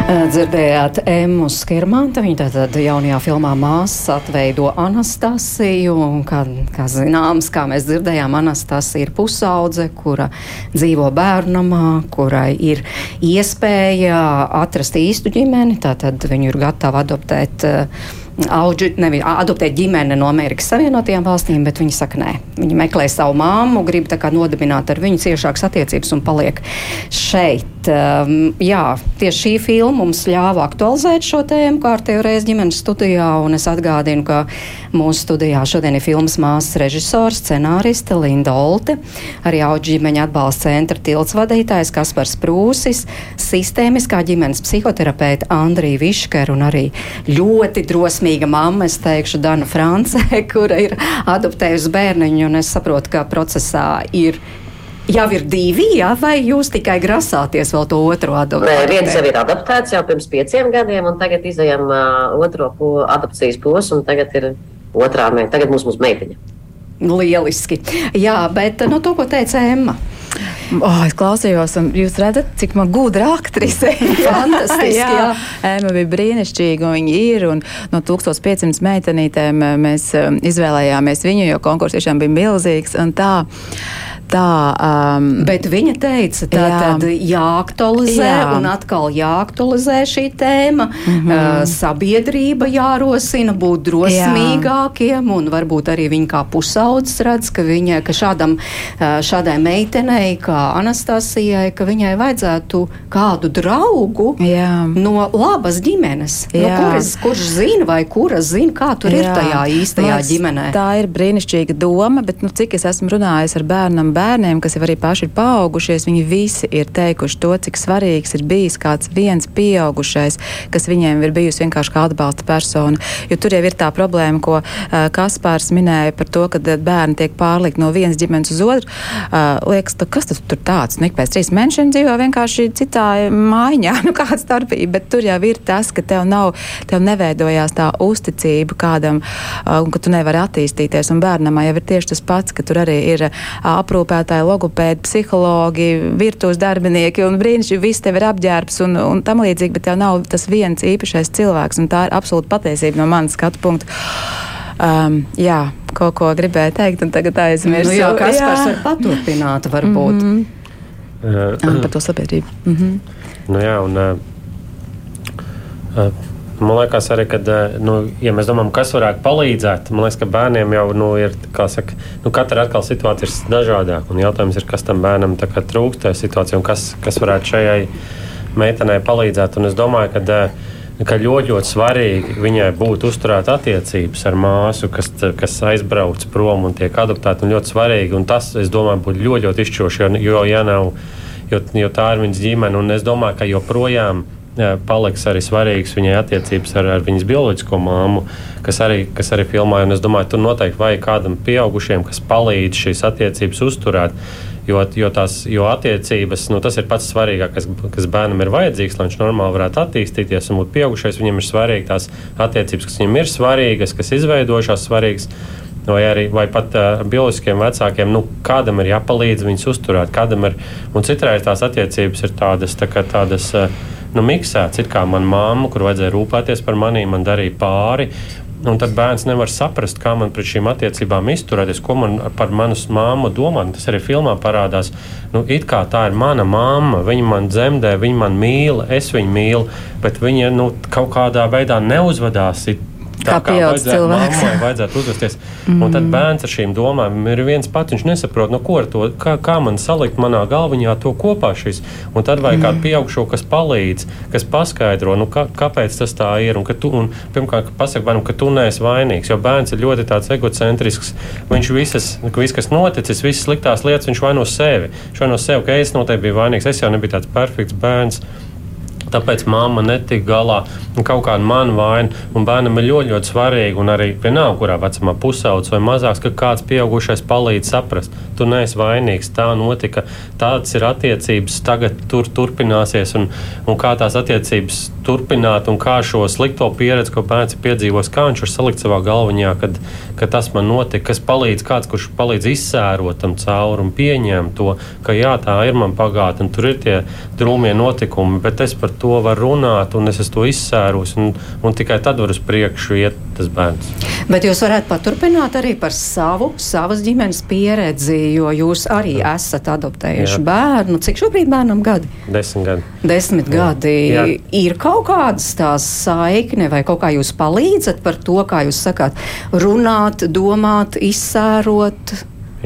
Speaker 3: Dzirdējāt Emmu Skirmantu. Viņa tātad jaunajā filmā māsas atveido Anastasiju. Kā, kā zināms, kā mēs dzirdējām, Anastasija ir pusaudze, kura dzīvo bērnamā, kurai ir iespēja atrast īstu ģimeni. Tātad viņu ir gatava adoptēt. Uh, auģi, nevi, adoptēt ģimeni no Amerikas Savienotajām valstīm, bet viņi saka, nē, viņi meklē savu māmu, grib nodibināt ar viņu ciešākas attiecības un paliek šeit. Um, jā, tieši šī filma mums ļāva aktualizēt šo tēmu kārtējo reizi ģimenes studijā, un es atgādinu, ka mūsu studijā šodien ir filmas māsas režisors, scenāriste Linda Olte, arī auģi ģimeņa atbalsta centra tilts vadītājs Kaspars Prūsis, sistēmiskā ģimenes psihoterapeita Andrija Višker un arī ļoti drosmīga veiksmīga mamma, es teikšu, Dana Francē, [laughs] kura ir adoptējusi bērniņu, un es saprotu, ka procesā ir jau ir divi, jā, vai jūs tikai grasāties vēl to otru adoptēt?
Speaker 7: Nē, viens jau ir adaptēts jau pirms pieciem gadiem, un tagad izējām uh, otro po, adopcijas posmu, un tagad ir otrā meita. Tagad mums būs meitiņa.
Speaker 3: Lieliski. Jā, bet no nu, to, ko teica Emma.
Speaker 4: Oh, es klausījos, un jūs redzat, cik man gudra aktrise. [laughs] [laughs]
Speaker 3: Fantastiski. jā, jā.
Speaker 4: Ēma bija brīnišķīga, un viņa ir. Un no 1500 meitenītēm mēs izvēlējāmies viņu, jo konkurss tiešām bija milzīgs. Tā, tā. Um,
Speaker 3: Bet viņa teica, tā jā. tad jāaktualizē jā. un atkal jāaktualizē šī tēma. Mm -hmm. uh, sabiedrība jārosina būt drosmīgākiem, jā. un varbūt arī viņa kā pusaudzis redz, ka, viņa, ka šādam, uh, šādai meitenei, kā Anastasijai, ka viņai vajadzētu kādu draugu jā. no labas ģimenes, jā. no kuras, kurš zina vai kura zina, kā tur jā. ir tajā īstajā Lats, ģimenē.
Speaker 4: Tā ir brīnišķīga doma, bet nu, cik es esmu runājis ar bērnam, bērniem, kas jau arī paši ir paaugušies, viņi visi ir teikuši to, cik svarīgs ir bijis kāds viens pieaugušais, kas viņiem ir bijusi vienkārši kā atbalsta persona. Jo tur jau ir tā problēma, ko uh, Kaspārs minēja par to, ka bērni tiek pārlikt no vienas ģimenes uz otru. Uh, liekas, tu, kas tas tur tāds? Nu, pēc trīs mēnešiem dzīvo vienkārši citā mājiņā, [laughs] nu kāda starpība, bet tur jau ir tas, ka tev nav, tev neveidojās tā uzticība kādam, uh, un ka tu nevari attīstīties, un bērnam jau ir tieši tas pats, ka tur arī ir uh, aprūpēšana aprūpētāji, logopēdi, psihologi, virtuves darbinieki un brīnišķīgi viss tev ir apģērbs un, un tam līdzīgi, bet tev nav tas viens īpašais cilvēks, un tā ir absolūta patiesība no manas skatu punkta. Um, jā, kaut ko gribēju teikt, un tagad aizmirsu.
Speaker 3: Nu, jā, kas jā. var paturpināt, varbūt. Mm -hmm.
Speaker 4: Uh, par to sabiedrību. Mm -hmm.
Speaker 6: nu, jā, un, uh, uh, Man liekas, arī, ka, eh, nu, ja mēs domājam, kas varētu palīdzēt, man liekas, ka bērniem jau nu, ir, saka, nu, katra atkal situācija ir dažādāka. Un jautājums ir, kas tam bērnam trūkst tajā situācijā un kas, kas varētu šajai meitenei palīdzēt. Un es domāju, ka, eh, ka ļoti, ļoti svarīgi viņai būtu uzturēt attiecības ar māsu, kas, kas aizbrauc prom un tiek adoptēta. Un ļoti svarīgi, un tas, es domāju, būtu ļoti, ļoti izšķiroši, jo, jo, ja nav, jo, jo tā ir viņas ģimene. Un es domāju, ka joprojām paliks arī svarīgs viņai attiecības ar, ar viņas bioloģisko māmu, kas arī, kas arī filmā. Un es domāju, tur noteikti vajag kādam pieaugušiem, kas palīdz šīs attiecības uzturēt. Jo, jo, tās, jo attiecības, nu, tas ir pats svarīgākais, kas bērnam ir vajadzīgs, lai viņš normāli varētu attīstīties un būt pieaugušais. Viņam ir svarīgi tās attiecības, kas viņam ir svarīgas, kas izveidojušās svarīgas. vai, arī, vai pat uh, bioloģiskiem vecākiem, nu, kādam ir jāpalīdz viņus uzturēt, kādam ir. Un citreiz tās attiecības ir tādas, tā kā tādas. Uh, Nu, miksēts ir kā mana mamma, kur vajadzēja rūpēties par mani, man darīja pāri. Un tad bērns nevar saprast, kā man pret šīm attiecībām izturēties, ko man par manu māmu domā. Tas arī filmā parādās. Nu, it kā tā ir mana mamma, viņa man dzemdē, viņa man mīl, es viņu mīlu, bet viņa nu, kaut kādā veidā neuzvedās. It,
Speaker 4: kā, pieaugušs cilvēks.
Speaker 6: Mammai vajadzētu uzvesties. Mm. Un tad mm. bērns ar šīm domām ir viens pats. Viņš nesaprot, no ko ar to, kā, kā man salikt manā galviņā to kopā šis. Un tad vajag mm. kādu pieaugušo, kas palīdz, kas paskaidro, nu, kā, kāpēc tas tā ir. Un, tu, un, pirmkārt, pasaka bērnam, ka tu neesi vainīgs, jo bērns ir ļoti tāds egocentrisks. Viņš visas, viss, kas noticis, visas sliktās lietas, viņš vaino sevi. Viņš vaino sevi, ka es noteikti biju vainīgs. Es jau nebiju tāds perfekts bērns. Tāpēc mamma netika galā kaut kādu manu vainu. Bērnam ir ļoti, ļoti svarīgi, un arī vienalga, kurā vecumā pusaudzis vai mazāks, ka kāds pieaugušais palīdz saprast, tu neesi vainīgs, tā notika, tādas ir attiecības, tagad tur turpināsies, un, un kā tās attiecības turpināt, un kā šo slikto pieredzi, ko bērns ir piedzīvojis, kā viņš var salikt savā galviņā, kad, kad tas man notika, kas palīdz, kāds, kurš palīdz izsērot tam cauri un pieņemt to, ka jā, tā ir man pagātne, un tur ir tie drūmie notikumi, bet es par to varu runāt, un es to izsērus, un, un tikai tad var uz priekšu iet tas bērns.
Speaker 3: Bet jūs varētu paturpināt arī par savu, savas ģimenes pieredzi, jo jūs arī Jā. esat adoptējuši Jā. bērnu. Cik šobrīd bērnam gadi?
Speaker 6: Desmit gadi.
Speaker 3: Desmit Jā. gadi. Jā. Ir kaut kādas tās saikne, vai kaut kā jūs palīdzat par to, kā jūs sakāt, runāt, domāt, izsērot?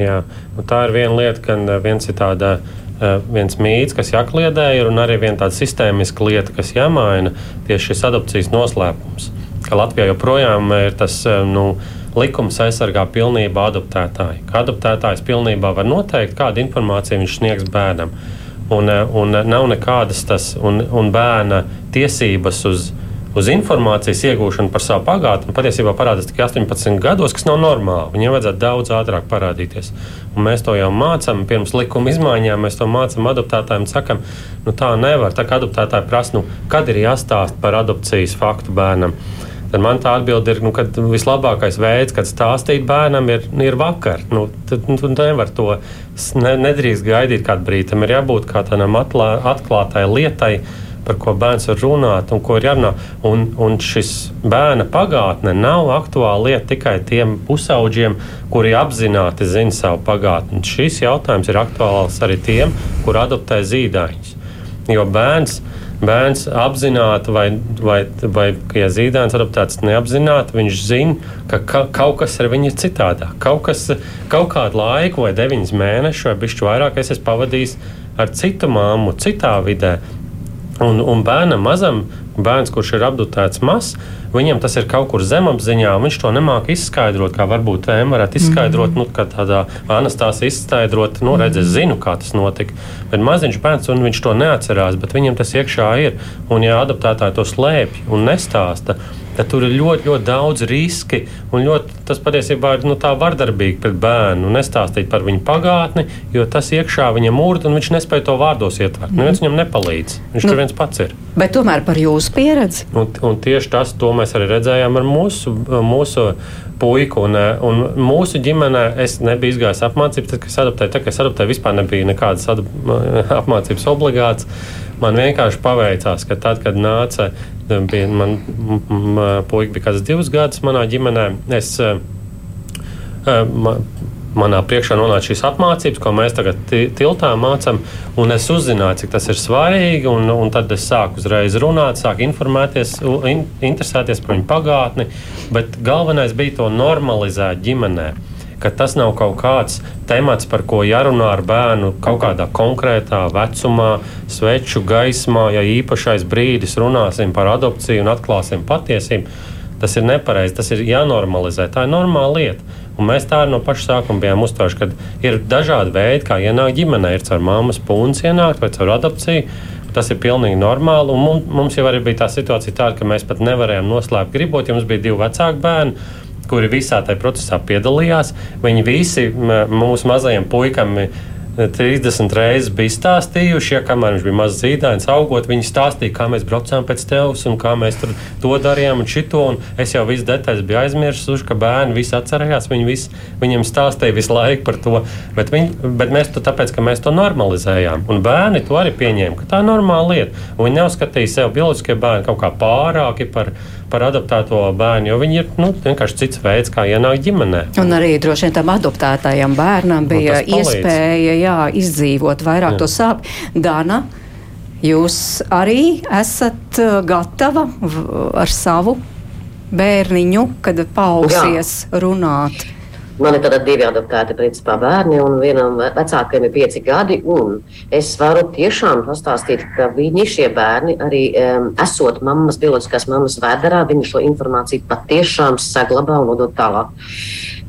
Speaker 6: Jā, nu, tā ir viena lieta, ka viens ir tāda viens mīts, kas jākliedē, ir, arī viena tāda sistēmiska lieta, kas jāmaina, tieši šis adopcijas noslēpums ka Latvijā joprojām ir tas nu, likums aizsargā pilnībā adoptētāju. Ka adoptētājs pilnībā var noteikt, kādu informāciju viņš sniegs bērnam. Un, un nav nekādas tas un, un bērna tiesības uz, uz informācijas iegūšanu par savu pagātni patiesībā parādās tikai 18 gados, kas nav normāli. Viņiem vajadzētu daudz ātrāk parādīties. Un mēs to jau mācām, pirms likuma izmaiņām mēs to mācām adoptētājiem. Sakam, nu tā nevar. Tā kā adoptētāji prasa, nu, kad ir jāstāsta par adopcijas faktu bērnam tad man tā atbilde ir, nu, ka vislabākais veids, kā stāstīt bērnam, ir, ir vakar. Nu, tad, nu, nevar to ne, nedrīkst gaidīt kādu brīdi. Tam ir jābūt kā tādam atklātai lietai. Par ko bērns var runāt un ko ir jārunā. Un, un šis bērna pagātne nav aktuāla lieta tikai tiem pusauģiem, kuri apzināti zina savu pagātni. Šis jautājums ir aktuāls arī tiem, kur adoptē zīdaiņus. Jo bērns bērns apzināti vai, vai, vai ja zīdainis adaptēts neapzināti, viņš zina, ka ka kaut kas ar viņu ir citādāk. Kaut, kas, kaut kādu laiku, vai deviņus mēnešus, vai bišķi vairāk, es esmu pavadījis ar citu māmu, citā vidē. Un, un bērnam mazam, bērns, kurš ir apdutēts mazs, viņam tas ir kaut kur zemapziņā, un viņš to nemāķi izskaidrot, kā varbūt tēma varētu izskaidrot, mm -hmm. nu, kā tādā anastāsija izskaidrot, nu, redz, es zinu, kā tas notika. Bet maziņš bērns, un viņš to neatcerās, bet viņam tas iekšā ir. Un, ja adaptētāji to slēpj un nestāsta, tad tur ir ļoti, ļoti daudz riski. Ļoti, tas patiesībā ir nu, tā vardarbīgi pret bērnu. Nestāstīt par viņu pagātni, jo tas iekšā viņam mūrta, un viņš nespēja to vārdos ietvert. Mm. Neviens viņam nepalīdz. Viņš nu, tur viens pats ir.
Speaker 3: Bet tomēr par jūsu pieredzi.
Speaker 6: Un, un tieši tas, to mēs arī redzējām ar mūsu, mūsu puiku. Un, un mūsu ģimenē es nebiju izgājis apmācības, tad, kad es adaptēju. Tad, kad es adaptēju, vispār nebija nekādas apmācības obligātas. Man vienkārši paveicās, ka tad, kad nāca, bija, man puika bija kāds divus gadus manā ģimenē, es, man, manā priekšā nonāca šīs apmācības, ko mēs tagad tiltā mācām, es uzzināju, cik tas ir svarīgi. Un, un tad es sāku uzreiz runāt, sāku informēties, in, interesēties par viņu pagātni. Bet galvenais bija to normalizēt ģimenei ka tas nav kaut kāds temats, par ko jārunā ar bērnu kaut kādā konkrētā vecumā, sveču gaismā, ja īpašais brīdis runāsim par adopciju un atklāsim patiesību. Tas ir nepareizi, tas ir jānormalizē. Tā ir normāla lieta. Un mēs tā no paša sākuma bijām uztvēruši, ka ir dažādi veidi, kā ienākt ģimenē. Ir caur mammas punktu ienākt vai caur adopciju. Tas ir pilnīgi normāli. Un mums jau arī bija tā situācija, tāda, ka mēs pat nevarējām noslēpt gribot, ja mums bija divi vecāki bērni kuri visā tajā procesā piedalījās. Viņi visi mūsu mazajiem puikam 30 reizes bija stāstījuši, ja kamēr viņš bija mazs zīdainis, augot, viņi stāstīja, kā mēs braucām pēc tevis un kā mēs to darījām un šito. Un es jau visu detaļas biju aizmirsis, ka bērni visi atcerējās, viņi visi, viņiem stāstīja visu laiku par to. Bet, viņi, bet mēs to tāpēc, ka mēs to normalizējām. Un bērni to arī pieņēma, ka tā ir normāla lieta. Un viņi neuzskatīja sev bioloģiskie bērni kaut kā pārāki par par adaptēto bērnu, jo viņi ir nu, vienkārši cits veids, kā ienākt ģimenē.
Speaker 3: Un arī droši vien tam adoptētajam bērnam bija nu, iespēja jā, izdzīvot vairāk jā. to sāpju. Dana, jūs arī esat uh, gatava ar savu bērniņu, kad pausies jā. runāt?
Speaker 7: Man ir divi adoptēti principā, bērni, un vienam vecākajam ir pieci gadi. Es varu tiešām pastāstīt, ka viņi, šie bērni, arī um, esot mammas, bioloģiskās mammas vēderā, viņi šo informāciju patiešām saglabā un nodod tālāk.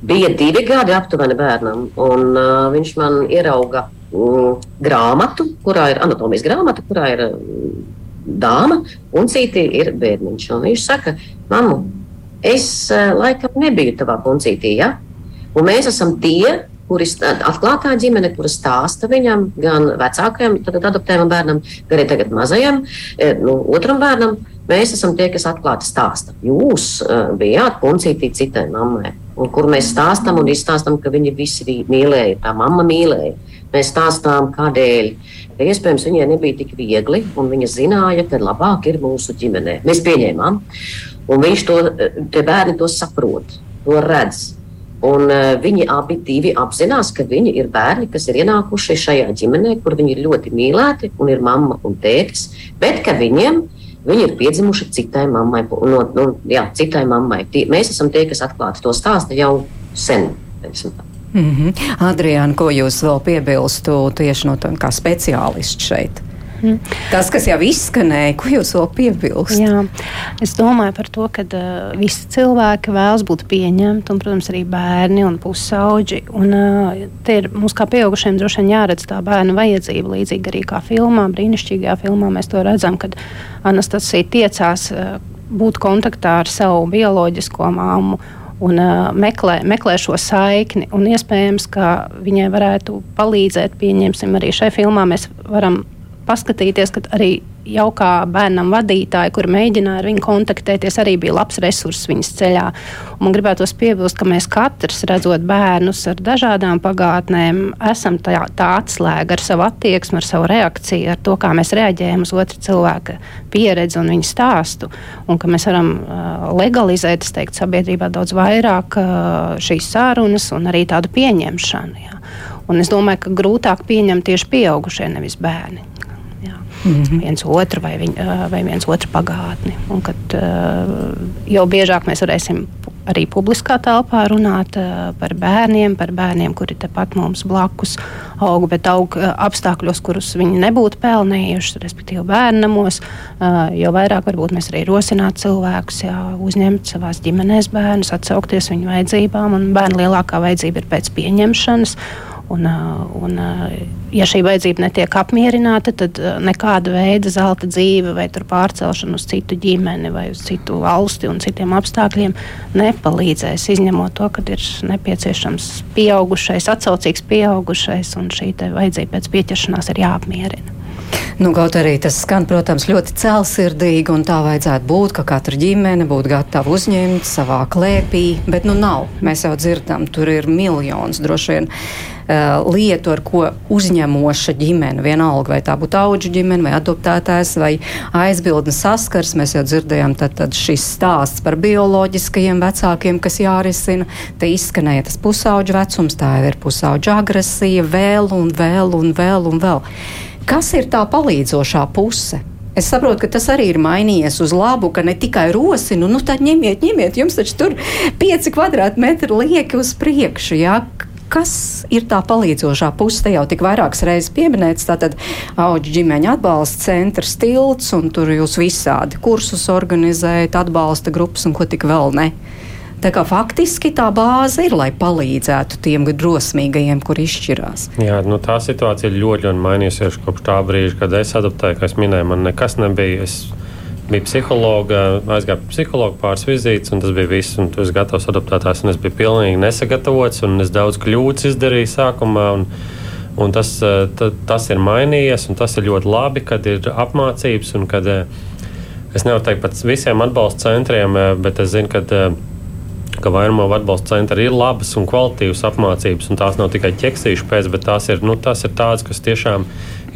Speaker 7: Bija divi gadi aptuveni bērnam, un uh, viņš man ierauga um, grāmatu, kurā ir anatomijas grāmata, kurā ir um, dāma, un citi ir bērniņš. Un viņš saka, mammu, es uh, laikam nebiju tavā puncītī. Ja? Un mēs esam tie, kuri atklātā ģimene, kuras stāsta viņam, gan vecākajam, tad adoptējam bērnam, gan arī tagad mazajam, e, nu, otram bērnam. Mēs esam tie, kas atklāti stāsta. Jūs uh, bijāt puncītī citai mammai, kur mēs stāstām un izstāstām, ka viņi visi mīlēja, tā mamma mīlēja. Mēs stāstām, kādēļ. Iespējams, viņai nebija tik viegli, un viņa zināja, ka labāk ir mūsu ģimenē. Mēs pieņēmām, un viņš to, tie bērni to saprot, to redz. Un, uh, viņi abi apzinās, ka viņi ir bērni, kas ir ienākuši šajā ģimenē, kur viņi ir ļoti mīlēti un ir mamma un tētis, bet ka viņiem viņi ir piedzimuši citai mammai. No, no, jā, citai mammai. Tie, mēs esam tie, kas atklāti to stāsta jau sen.
Speaker 3: Mm -hmm. Adriāna, ko jūs vēl piebilstu tieši no tā kā speciālists šeit? Mm. Tas, kas jau izskanēja, ko jūs vēl piebilst?
Speaker 5: Jā, es domāju par to, ka uh, visi cilvēki vēlas būt pieņemti, un, protams, arī bērni un pusauģi. Un, uh, te ir mums kā pieaugušiem droši vien jāredz tā bērnu vajadzība, līdzīgi arī kā filmā, brīnišķīgajā filmā mēs to redzam, kad Anastasija tiecās uh, būt kontaktā ar savu bioloģisko māmu un uh, meklē, meklē šo saikni. Iespējams, ka viņai varētu palīdzēt, pieņemsim, arī šai filmā mēs varam paskatīties, ka arī jau kā bērnam vadītāji, kur mēģināja ar viņu kontaktēties, arī bija labs resurss viņas ceļā. Un man gribētos piebilst, ka mēs katrs, redzot bērnus ar dažādām pagātnēm, esam tā, tā atslēga ar savu attieksmi, ar savu reakciju, ar to, kā mēs reaģējam uz otra cilvēka pieredzi un viņa stāstu. Un ka mēs varam uh, legalizēt, es teiktu, sabiedrībā daudz vairāk uh, šīs sarunas un arī tādu pieņemšanu. Jā. Un es domāju, ka grūtāk pieņemt tieši pieaugušie, nevis bērni mm -hmm. viens otru vai, viņ, vai viens otru pagātni. Un kad jau biežāk mēs varēsim arī publiskā telpā runāt par bērniem, par bērniem, kuri tepat mums blakus aug, bet aug apstākļos, kurus viņi nebūtu pelnījuši, respektīvi bērnamos, jo vairāk varbūt mēs arī rosināt cilvēkus, jā, uzņemt savās ģimenēs bērnus, atsaukties viņu vajadzībām, un bērnu lielākā vajadzība ir pēc pieņemšanas. Un, un, ja šī vajadzība netiek apmierināta, tad nekāda veida zelta dzīve vai pārcelšana uz citu ģimeni vai uz citu valsti un citiem apstākļiem nepalīdzēs. Izņemot to, ka ir nepieciešams pieaugušais, atsaucīgs pieaugušais, un šī vajadzība pēc pieķeršanās ir jāapmierina.
Speaker 3: Nu, kaut arī tas skan, protams, ļoti cēlsirdīgi, un tā vajadzētu būt, ka katra ģimene būtu gatava uzņemt savā klēpī, bet nu nav. Mēs jau dzirdam, tur ir miljons droši vien uh, lietu, ar ko uzņemoša ģimene, vienalga vai tā būtu auģu ģimene, vai adoptētājs, vai aizbildnis saskars. Mēs jau dzirdējām, tad, tad šis stāsts par bioloģiskajiem vecākiem, kas jārisina. Te izskanēja tas pusauģu vecums, tā jau ir pusauģu agresija, vēl un vēl un vēl un vēl. Kas ir tā palīdzošā puse? Es saprotu, ka tas arī ir mainījies uz labu, ka ne tikai rosinu, nu tad ņemiet, ņemiet, jums taču tur pieci kvadrātmetri lieki uz priekšu. Jā. Kas ir tā palīdzošā puse? Te jau tik vairākas reizes pieminēts, tātad auģu ģimeņa atbalsta centrs, tilts, un tur jūs visādi kursus organizējat, atbalsta grupas un ko tik vēl ne. Tā kā faktiski tā bāze ir, lai palīdzētu tiem drosmīgajiem, kur izšķirās.
Speaker 6: Jā, nu, tā situācija ir ļoti, ļoti mainījusies kopš tā brīža, kad es adaptēju, kā es minēju, man nekas nebija. Es biju psihologa, aizgāju psihologu pāris vizītes, un tas bija viss. Un esi gatavs adaptētājs, un es biju pilnīgi nesagatavots, un es daudz kļūdas izdarīju sākumā. Un, Un tas, ta, tas ir mainījies, un tas ir ļoti labi, kad ir apmācības un kad uh, es nevaru teikt par visiem atbalsta centriem, uh, bet es zinu, ka ka vairumā atbalsta centri ir labas un kvalitīvas apmācības, un tās nav tikai ķeksīšu pēc, bet tās ir, nu, tās ir tādas, kas tiešām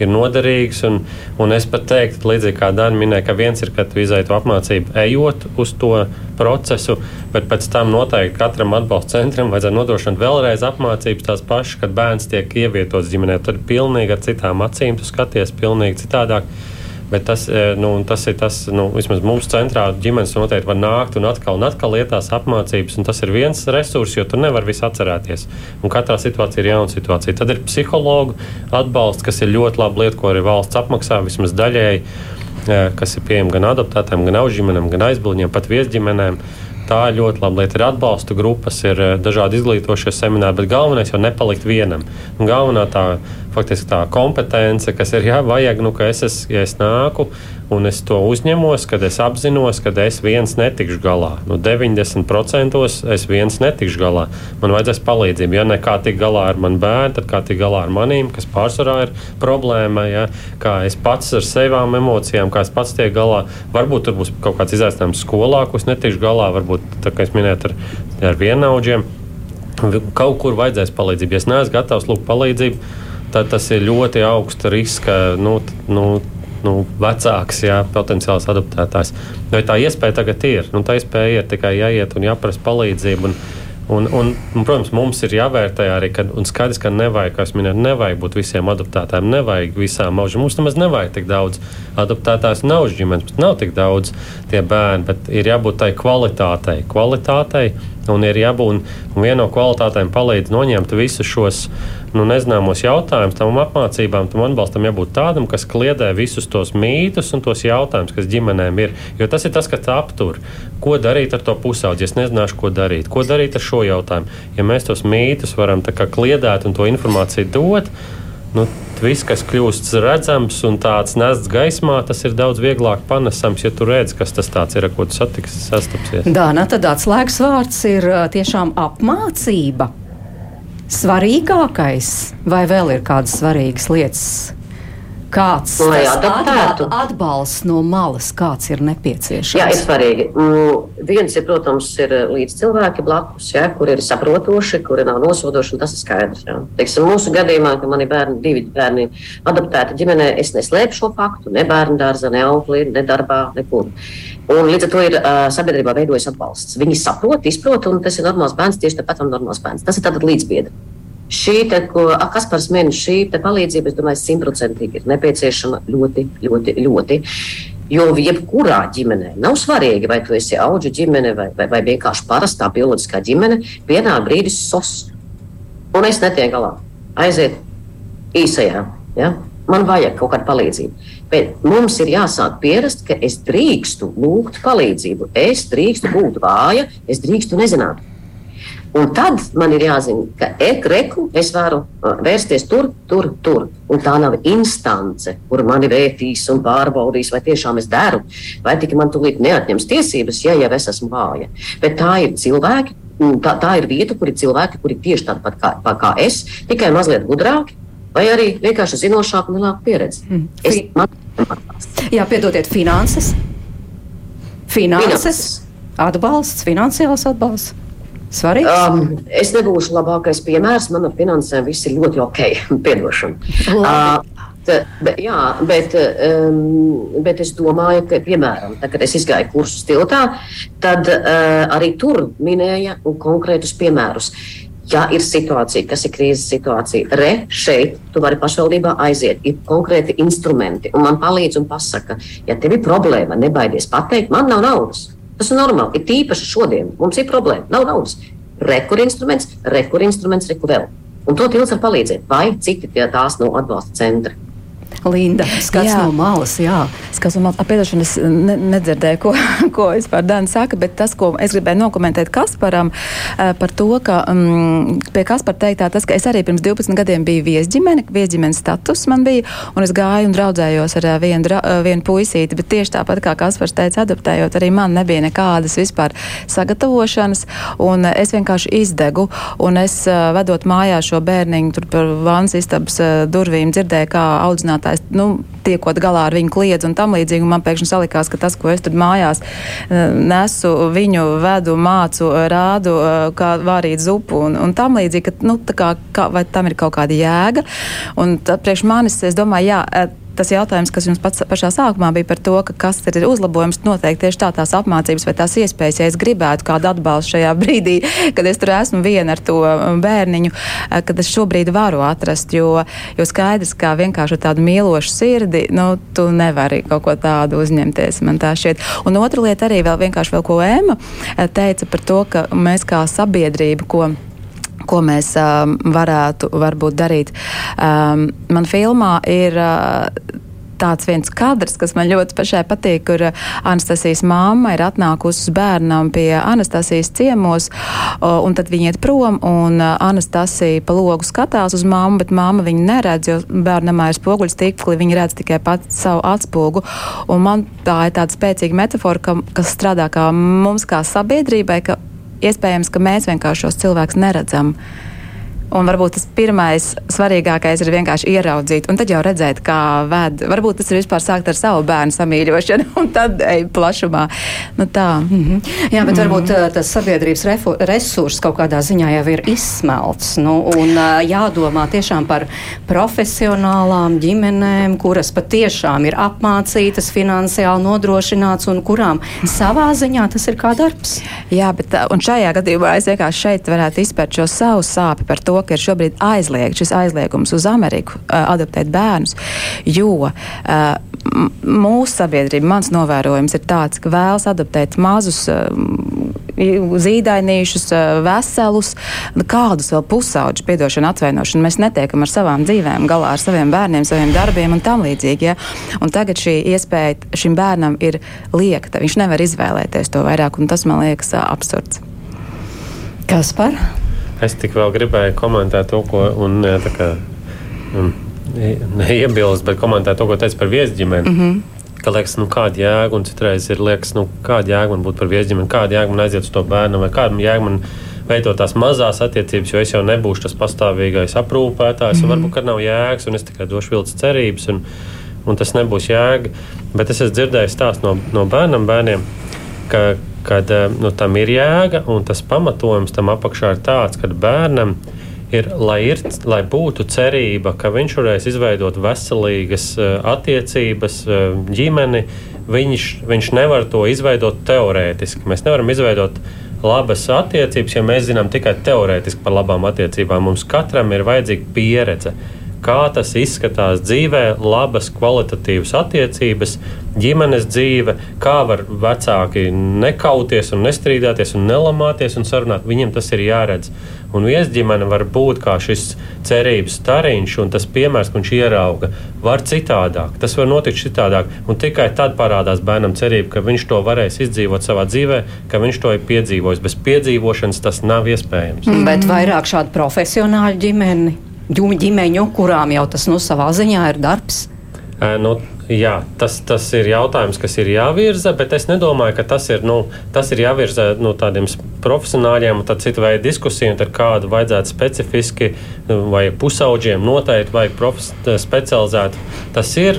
Speaker 6: ir noderīgas. Un, un es pat teiktu, līdzīgi kā Dana minēja, ka viens ir, kad tu izaitu apmācību ejot uz to procesu, bet pēc tam noteikti katram atbalsta centram vajadzētu nodrošināt vēlreiz apmācības tās pašas, kad bērns tiek ievietots ģimenē. Tad ir pilnīgi ar citām acīm, tu skaties pilnīgi citādāk. Bet tas, e, nu, tas ir tas, nu, vismaz mums centrā ģimenes noteikti var nākt un atkal un atkal lietās apmācības. Tas ir viens resurs, jo tu nevari visu atcerēties. Un katrā situācijā ir jauna situācija. Tad ir psihologu atbalsts, kas ir ļoti laba lieta, ko arī valsts apmaksā vismaz daļēji, e, kas ir pieejama gan adaptētām, gan augšģimenēm, gan aizbildņiem, pat viesģimenēm. Tā ir ļoti laba lieta. Ir atbalsta grupas, ir eh, dažādi izglītošie semināri, bet galvenais jau nepalikt vienam. Un galvenā tā, faktiski tā kompetence, kas ir jāvajag, nu, ka es, es, ja es nāku un es to uzņemos, kad es apzinos, ka es viens netikšu galā. Nu, 90% es viens netikšu galā. Man vajadzēs palīdzību. Ja ne kā tik galā ar manu bērnu, tad kā tik galā ar manīm, kas pārsvarā ir problēma. Ja? Kā es pats ar savām emocijām, kā es pats tiek galā. Varbūt tur būs kaut kāds izaicinājums skolā, ko es netikšu galā. Varbūt, kā es minēju, ar, ar vienaudžiem. Kaut kur vajadzēs palīdzību. Ja es neesmu gatavs lūgt palīdzību, tad tas ir ļoti augsta riska. Nu, nu, nu, vecāks, jā, potenciāls adaptētājs. Vai tā iespēja tagad ir? Nu, tā iespēja ir tikai jāiet un jāprasa palīdzību. Un, Un, un, un, protams, mums ir jāvērtē arī, ka, un skaidrs, ka nevajag, kā es minēju, nevajag būt visiem adaptētājiem, nevajag visām aužiem. Mums nemaz nevajag tik daudz adaptētājs un aužu ģimenes, bet nav tik daudz tie bērni, bet ir jābūt tai kvalitātei. kvalitātei Un ir jābūt, un viena no kvalitātēm palīdz noņemt visus šos nu, nezināmos jautājumus, tam apmācībām, tam atbalstam jābūt tādam, kas kliedē visus tos mītus un tos jautājumus, kas ģimenēm ir. Jo tas ir tas, kas aptur. Ko darīt ar to pusaudzi? Es nezināšu, ko darīt. Ko darīt ar šo jautājumu? Ja mēs tos mītus varam kliedēt un to informāciju dot, nu, viss, kas kļūst redzams un tāds nests gaismā, tas ir daudz vieglāk panesams, ja tu redz, kas tas ir, ar ko tu satiksi, sastapsies.
Speaker 3: Dāna, tad atslēgas vārds ir tiešām apmācība. Svarīgākais, vai vēl ir kādas svarīgas lietas, Kāds
Speaker 7: adaptētu.
Speaker 3: Atbalsts no malas, kāds ir nepieciešams?
Speaker 7: Jā, ir svarīgi. Mm, viens ir, protams, ir līdz cilvēki blakus, ja, kur ir saprotoši, kuri nav nosodoši, un tas ir skaidrs. Ja. Teiksim, mūsu gadījumā, ka man ir bērni, divi bērni adaptēti ģimenē, es neslēpšu šo faktu, ne bērnu dārzā, ne auklī, ne darbā, nekur. Un līdz ar to ir uh, sabiedrībā veidojas atbalsts. Viņi saprot, izprot, un tas ir normāls bērns, tieši tāpat kā normāls bērns. Tas ir tātad līdzbiedri. Šī, te, ko Kaspars min, šī palīdzība, es domāju, simtprocentīgi ir nepieciešama ļoti, ļoti, ļoti. Jo jebkurā ģimenē nav svarīgi, vai tu esi auga ģimene vai, vai, vai vienkārši parastā bioloģiskā ģimene, vienā brīdī sos. Un es netieku galā. Aiziet īsajā. Ja? Man vajag kaut kādu palīdzību. Bet mums ir jāsāk pierast, ka es drīkstu lūgt palīdzību. Es drīkstu būt vāja, es drīkstu nezināt. Un tad man ir jāzina, ka ekreku es varu uh, vērsties tur, tur, tur. Un tā nav instance, kur mani vērtīs un pārbaudīs, vai tiešām es daru, vai tikai man tūlīt neatņems tiesības, ja jau es esmu vāja. Bet tā ir cilvēki, tā, tā ir vieta, kur ir cilvēki, kuri tieši tādi pat kā, kā es, tikai mazliet gudrāki. Vai arī vienkārši zinošāku un lielāku pieredzi. Mm. Es, man...
Speaker 3: Jā, piedodiet, finanses. Finanses, finanses. atbalsts, finansiāls atbalsts. Svarīgs? Um,
Speaker 7: es nebūšu labākais piemērs. Man ar finansēm viss ir ļoti ok. [laughs] Piedošana. Uh, tā, bet, jā, bet, um, bet es domāju, ka, piemēram, tā, kad es gāju kursus tiltā, tad uh, arī tur minēja konkrētus piemērus. Ja ir situācija, kas ir krīzes situācija, re, šeit tu vari pašvaldībā aiziet, ir konkrēti instrumenti, un man palīdz un pasaka, ja tev ir problēma, nebaidies pateikt, man nav naudas. Tas ir normāli. Ir tīpaši šodien. Mums ir problēma. Nav naudas. Rekur instruments, rekur instruments, rekur vēl. Un to tilts var palīdzēt. Vai citi tie tās no atbalsta centra.
Speaker 3: Linda, skats jā. no malas, jā.
Speaker 4: Skats no malas, apiedošana, es ne, nedzirdēju, ko, [laughs] ko vispār Dana saka, bet tas, ko es gribēju nokomentēt Kasparam, par to, ka um, pie Kaspara teiktā tas, ka es arī pirms 12 gadiem biju viesģimene, viesģimenes status man bija, un es gāju un draudzējos ar vienu, dra, vienu puisīti, bet tieši tāpat kā Kaspars teica, adaptējot, arī man nebija nekādas vispār sagatavošanas, un es vienkārši izdegu, un es vedot mājā šo bērniņu tur par vānas istabas durvīm dzirdēju, kā audzinātājs, nu, tiekot galā ar viņu kliedz un tam līdzīgi, un man pēkšņi salikās, ka tas, ko es tad mājās uh, nesu, viņu vedu, mācu, rādu, uh, kā vārīt zupu un, un tam līdzīgi, ka, nu, kā, kā, vai tam ir kaut kāda jēga, un tā, priekš manis, es domāju, jā, tas jautājums, kas jums pats pašā sākumā bija par to, ka kas ir uzlabojums, noteikti tieši tā tās apmācības vai tās iespējas, ja es gribētu kādu atbalstu šajā [laughs] brīdī, kad es tur esmu viena ar to bērniņu, eh, kad es šobrīd varu atrast, jo, jo skaidrs, kā vienkārši tādu mīlošu sirdi, nu, tu nevari kaut ko tādu uzņemties, man tā šķiet. Un otra lieta arī vēl vienkārši vēl ko Ēma eh, teica par to, ka mēs kā sabiedrība, ko ko mēs um, varētu varbūt darīt. Um, man filmā ir. Uh, tāds viens kadrs, kas man ļoti pašai patīk, kur Anastasijas mamma ir atnākusi uz bērnam pie Anastasijas ciemos, un tad viņi iet prom, un uh, Anastasija pa logu skatās uz mammu, bet mamma viņu neredz, jo bērnamā ir spoguļs tīkli, viņa redz tikai pats savu atspogu. Un man tā ir tāda spēcīga metafora, ka, kas strādā kā mums kā sabiedrībai, ka iespējams, ka mēs vienkārši šos cilvēkus neredzam. Un varbūt tas pirmais, svarīgākais ir vienkārši ieraudzīt, un tad jau redzēt, kā ved. Varbūt tas ir vispār sākt ar savu bērnu samīļošanu, [laughs] un tad ej plašumā. Nu, tā.
Speaker 3: Mm -hmm. Jā, bet mm -hmm. varbūt uh, tas sabiedrības resurss kaut kādā ziņā jau ir izsmelts. Nu, un uh, jādomā tiešām par profesionālām ģimenēm, kuras patiešām ir apmācītas, finansiāli nodrošināts un kurām savā ziņā tas ir kā darbs.
Speaker 4: Jā, bet uh, un šajā gadījumā es vienkārši šeit varētu izpērt šo savu sāpi par to, ka ir šobrīd aizliegts šis aizliegums uz Ameriku uh, adoptēt bērnus, jo uh, mūsu sabiedrība, mans novērojums ir tāds, ka vēlas adoptēt mazus uh, zīdainīšus, veselus, kādus vēl pusauģus, piedošanu, atvainošanu. Mēs netiekam ar savām dzīvēm galā, ar saviem bērniem, saviem darbiem un tam līdzīgi. Ja? Un tagad šī iespēja šim bērnam ir liekta. Viņš nevar izvēlēties to vairāk, un tas man liekas absurds.
Speaker 3: Kas par?
Speaker 6: Es tik vēl gribēju komentēt to, ko. Un, kā, um, neiebilst, bet komentēt to, ko teica par viesģimeni. Mm -hmm. Ka liekas, nu, kāda jēga, un citreiz ir liekas, nu, kāda jēga man būtu par viesģimeni, kāda jēga man aiziet uz to bērnu, vai kāda jēga man veidot tās mazās attiecības, jo es jau nebūšu tas pastāvīgais aprūpētājs, mm -hmm. un varbūt nav jēgas, un es tikai došu vilcis cerības, un, un tas nebūs jēga. Bet es esmu dzirdējis stāstu no, no bērnam, bērniem, ka kad eh, nu, tam ir jēga, un tas pamatojums tam apakšā ir tāds, ka bērnam ir, lai, ir, lai būtu cerība, ka viņš varēs izveidot veselīgas eh, attiecības, eh, ģimeni, viņš, viņš nevar to izveidot teorētiski. Mēs nevaram izveidot labas attiecības, ja mēs zinām tikai teorētiski par labām attiecībām. Mums katram ir vajadzīga pieredze kā tas izskatās dzīvē, labas, kvalitatīvas attiecības, ģimenes dzīve, kā var vecāki nekauties un nestrīdēties un nelamāties un sarunāt. Viņiem tas ir jāredz. Un viesģimene var būt kā šis cerības stariņš, un tas piemērs, ka viņš ierauga, var citādāk. Tas var notikt citādāk. Un tikai tad parādās bērnam cerība, ka viņš to varēs izdzīvot savā dzīvē, ka viņš to ir piedzīvojis. Bez piedzīvošanas tas nav iespējams.
Speaker 3: Bet vairāk šādu profesionāļu ģimeni ģimeņu, kurām jau tas nu, savā ziņā ir darbs?
Speaker 6: Nu, Jā, tas, tas ir jautājums, kas ir jāvirza, bet es nedomāju, ka tas ir, nu, tas ir jāvirza nu, tādiem profesionāļiem, tad citu veidu diskusiju, tad kādu vajadzētu specifiski nu, vai pusauģiem noteikti vajag specializēt. Tas ir,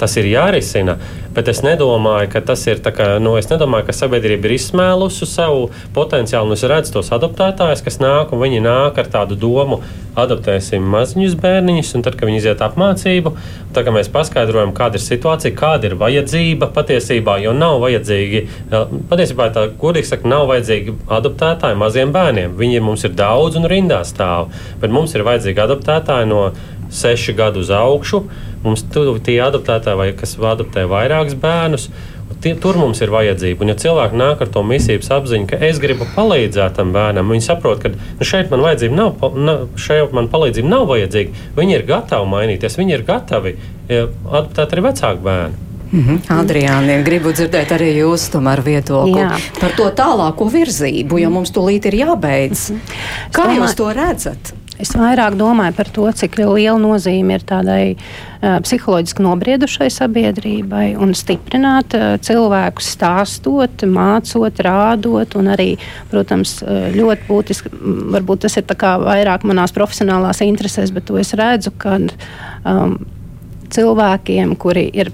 Speaker 6: tas ir jārisina. Bet es nedomāju, ka tas ir ka, nu, es nedomāju, ka sabiedrība ir izsmēlusi savu potenciālu. Es redzu tos adoptētājus, kas nāk, un viņi nāk ar tādu domu, adoptēsim maziņus bērniņus, un tad, kad viņi iziet apmācību, tad, mēs paskaidrojam, kāda ir situācija, kāda ir vajadzība patiesībā, jo nav vajadzīgi, patiesībā tā, godīgi sakot, nav vajadzīgi adoptētāji maziem bērniem. Viņi mums ir daudz un rindā stāv, bet mums ir vajadzīgi adoptētāji no sešu gadu uz augšu Mums tur tie adoptētāji, vai kas adoptē vairākus bērnus, Tie, tur mums ir vajadzība. Un, ja cilvēki nāk ar to misijas apziņu, ka es gribu palīdzēt tam bērnam, viņi saprot, ka nu, šeit man vajadzība nav, na, šeit man palīdzība nav vajadzīga. Viņi ir gatavi mainīties, viņi ir gatavi ja, adaptēt arī vecāku bērnu.
Speaker 3: Mm -hmm. Adriāni, gribu dzirdēt arī jūsu viedokli Jā. par to tālāko virzību, jo mums tūlīt ir jābeidz. Mm -hmm. Kā jūs to redzat?
Speaker 5: Es vairāk domāju par to, cik liela nozīme ir tādai uh, psiholoģiski nobriedušai sabiedrībai un stiprināt uh, cilvēkus, stāstot, mācot, rādot. Arī, protams, ļoti būtiski, varbūt tas ir vairāk manās profesionālās interesēs, bet to es redzu, ka um, cilvēkiem, kuri ir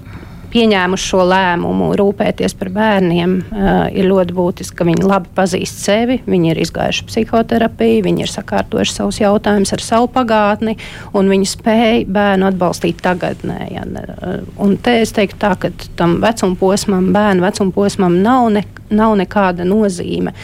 Speaker 5: pieņēmuši šo lēmumu, rūpēties par bērniem, uh, ir ļoti būtiski, ka viņi labi pazīst sevi, viņi ir izgājuši psihoterapiju, viņi ir sakārtojuši savus jautājumus ar savu pagātni, un viņi spēj bērnu atbalstīt tagadnē. Ja. Un te es teiktu tā, ka tam vecuma posmam, bērnu vecuma posmam nav, ne, nav nekāda nozīme.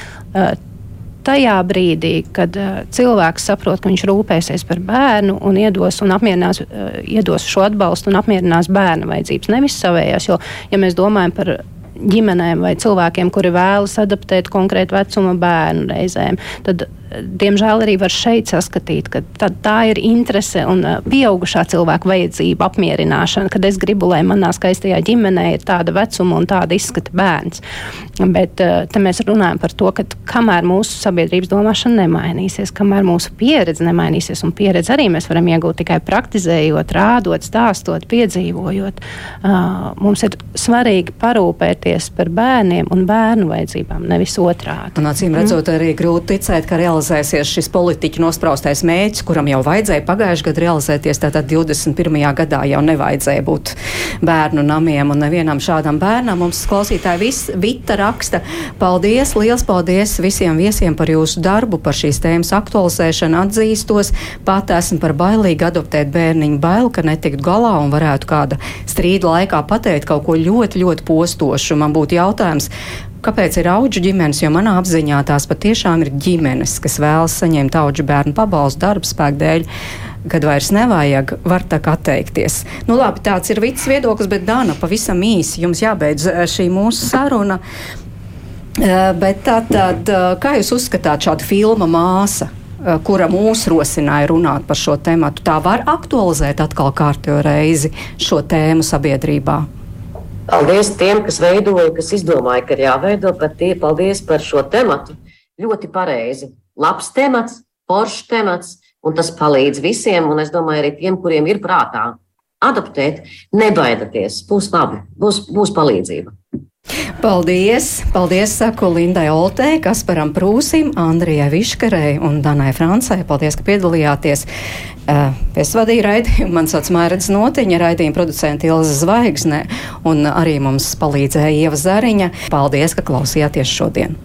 Speaker 5: Tajā brīdī, kad uh, cilvēks saprot, ka viņš rūpēsies par bērnu un iedos, un apmierinās, uh, iedos šo atbalstu un apmierinās bērna vajadzības, nevis savējās. Jo, ja mēs domājam par ģimenēm vai cilvēkiem, kuri vēlas adaptēt konkrētu vecuma bērnu reizēm, tad diemžēl arī var šeit saskatīt, ka tā ir interese un pieaugušā cilvēka vajadzība apmierināšana, kad es gribu, lai manā skaistajā ģimenē ir tāda vecuma un tāda izskata bērns. Bet te mēs runājam par to, ka kamēr mūsu sabiedrības domāšana nemainīsies, kamēr mūsu pieredze nemainīsies, un pieredzi arī mēs varam iegūt tikai praktizējot, rādot, stāstot, piedzīvojot, mums ir svarīgi parūpēties par bērniem un bērnu vajadzībām, nevis otrādi.
Speaker 3: Un acīm redzot, arī grūti ticēt, ka realizācija realizēsies šis politiķu nospraustais mērķis, kuram jau vajadzēja pagājušajā gadā realizēties. Tātad 21. gadā jau nevajadzēja būt bērnu namiem un nevienam šādam bērnam. Mums klausītāji vis, Vita raksta, paldies, liels paldies visiem viesiem par jūsu darbu, par šīs tēmas aktualizēšanu, atzīstos. Pat esmu par bailīgi adoptēt bērniņu bail, ka netikt galā un varētu kāda strīda laikā pateikt kaut ko ļoti, ļoti postošu. Man būtu jautājums, Kāpēc ir auģu ģimenes? Jo manā apziņā tās patiešām ir ģimenes, kas vēlas saņemt auģu bērnu pabalstu darba spēku dēļ kad vairs nevajag, var tā kā atteikties. Nu, labi, tāds ir viss viedoklis, bet Dāna, pavisam īsi jums jābeidz eh, šī mūsu saruna. Eh, bet tā tad, eh, kā jūs uzskatāt šādu filmu māsa? kura mūs rosināja runāt par šo tēmu, tā var aktualizēt atkal kārtējo reizi šo tēmu sabiedrībā.
Speaker 7: Paldies tiem, kas veidoja, kas izdomāja, ka ir jāveido. Tie, paldies par šo tematu. Ļoti pareizi. Labs temats, foršs temats, un tas palīdz visiem. Un es domāju, arī tiem, kuriem ir prātā adaptēt, nebaidieties. Būs labi, būs, būs palīdzība.
Speaker 3: Paldies! Paldies, saku Lindai Oltei, Kasparam Prūsim, Andrijai Viškarei un Danai Francai. Paldies, ka piedalījāties. Uh, es vadīju raidījumu, man sauc Mērķis Notiņa, raidījuma producenta Ilza Zvaigzne, un arī mums palīdzēja Ieva Zariņa. Paldies, ka klausījāties šodien!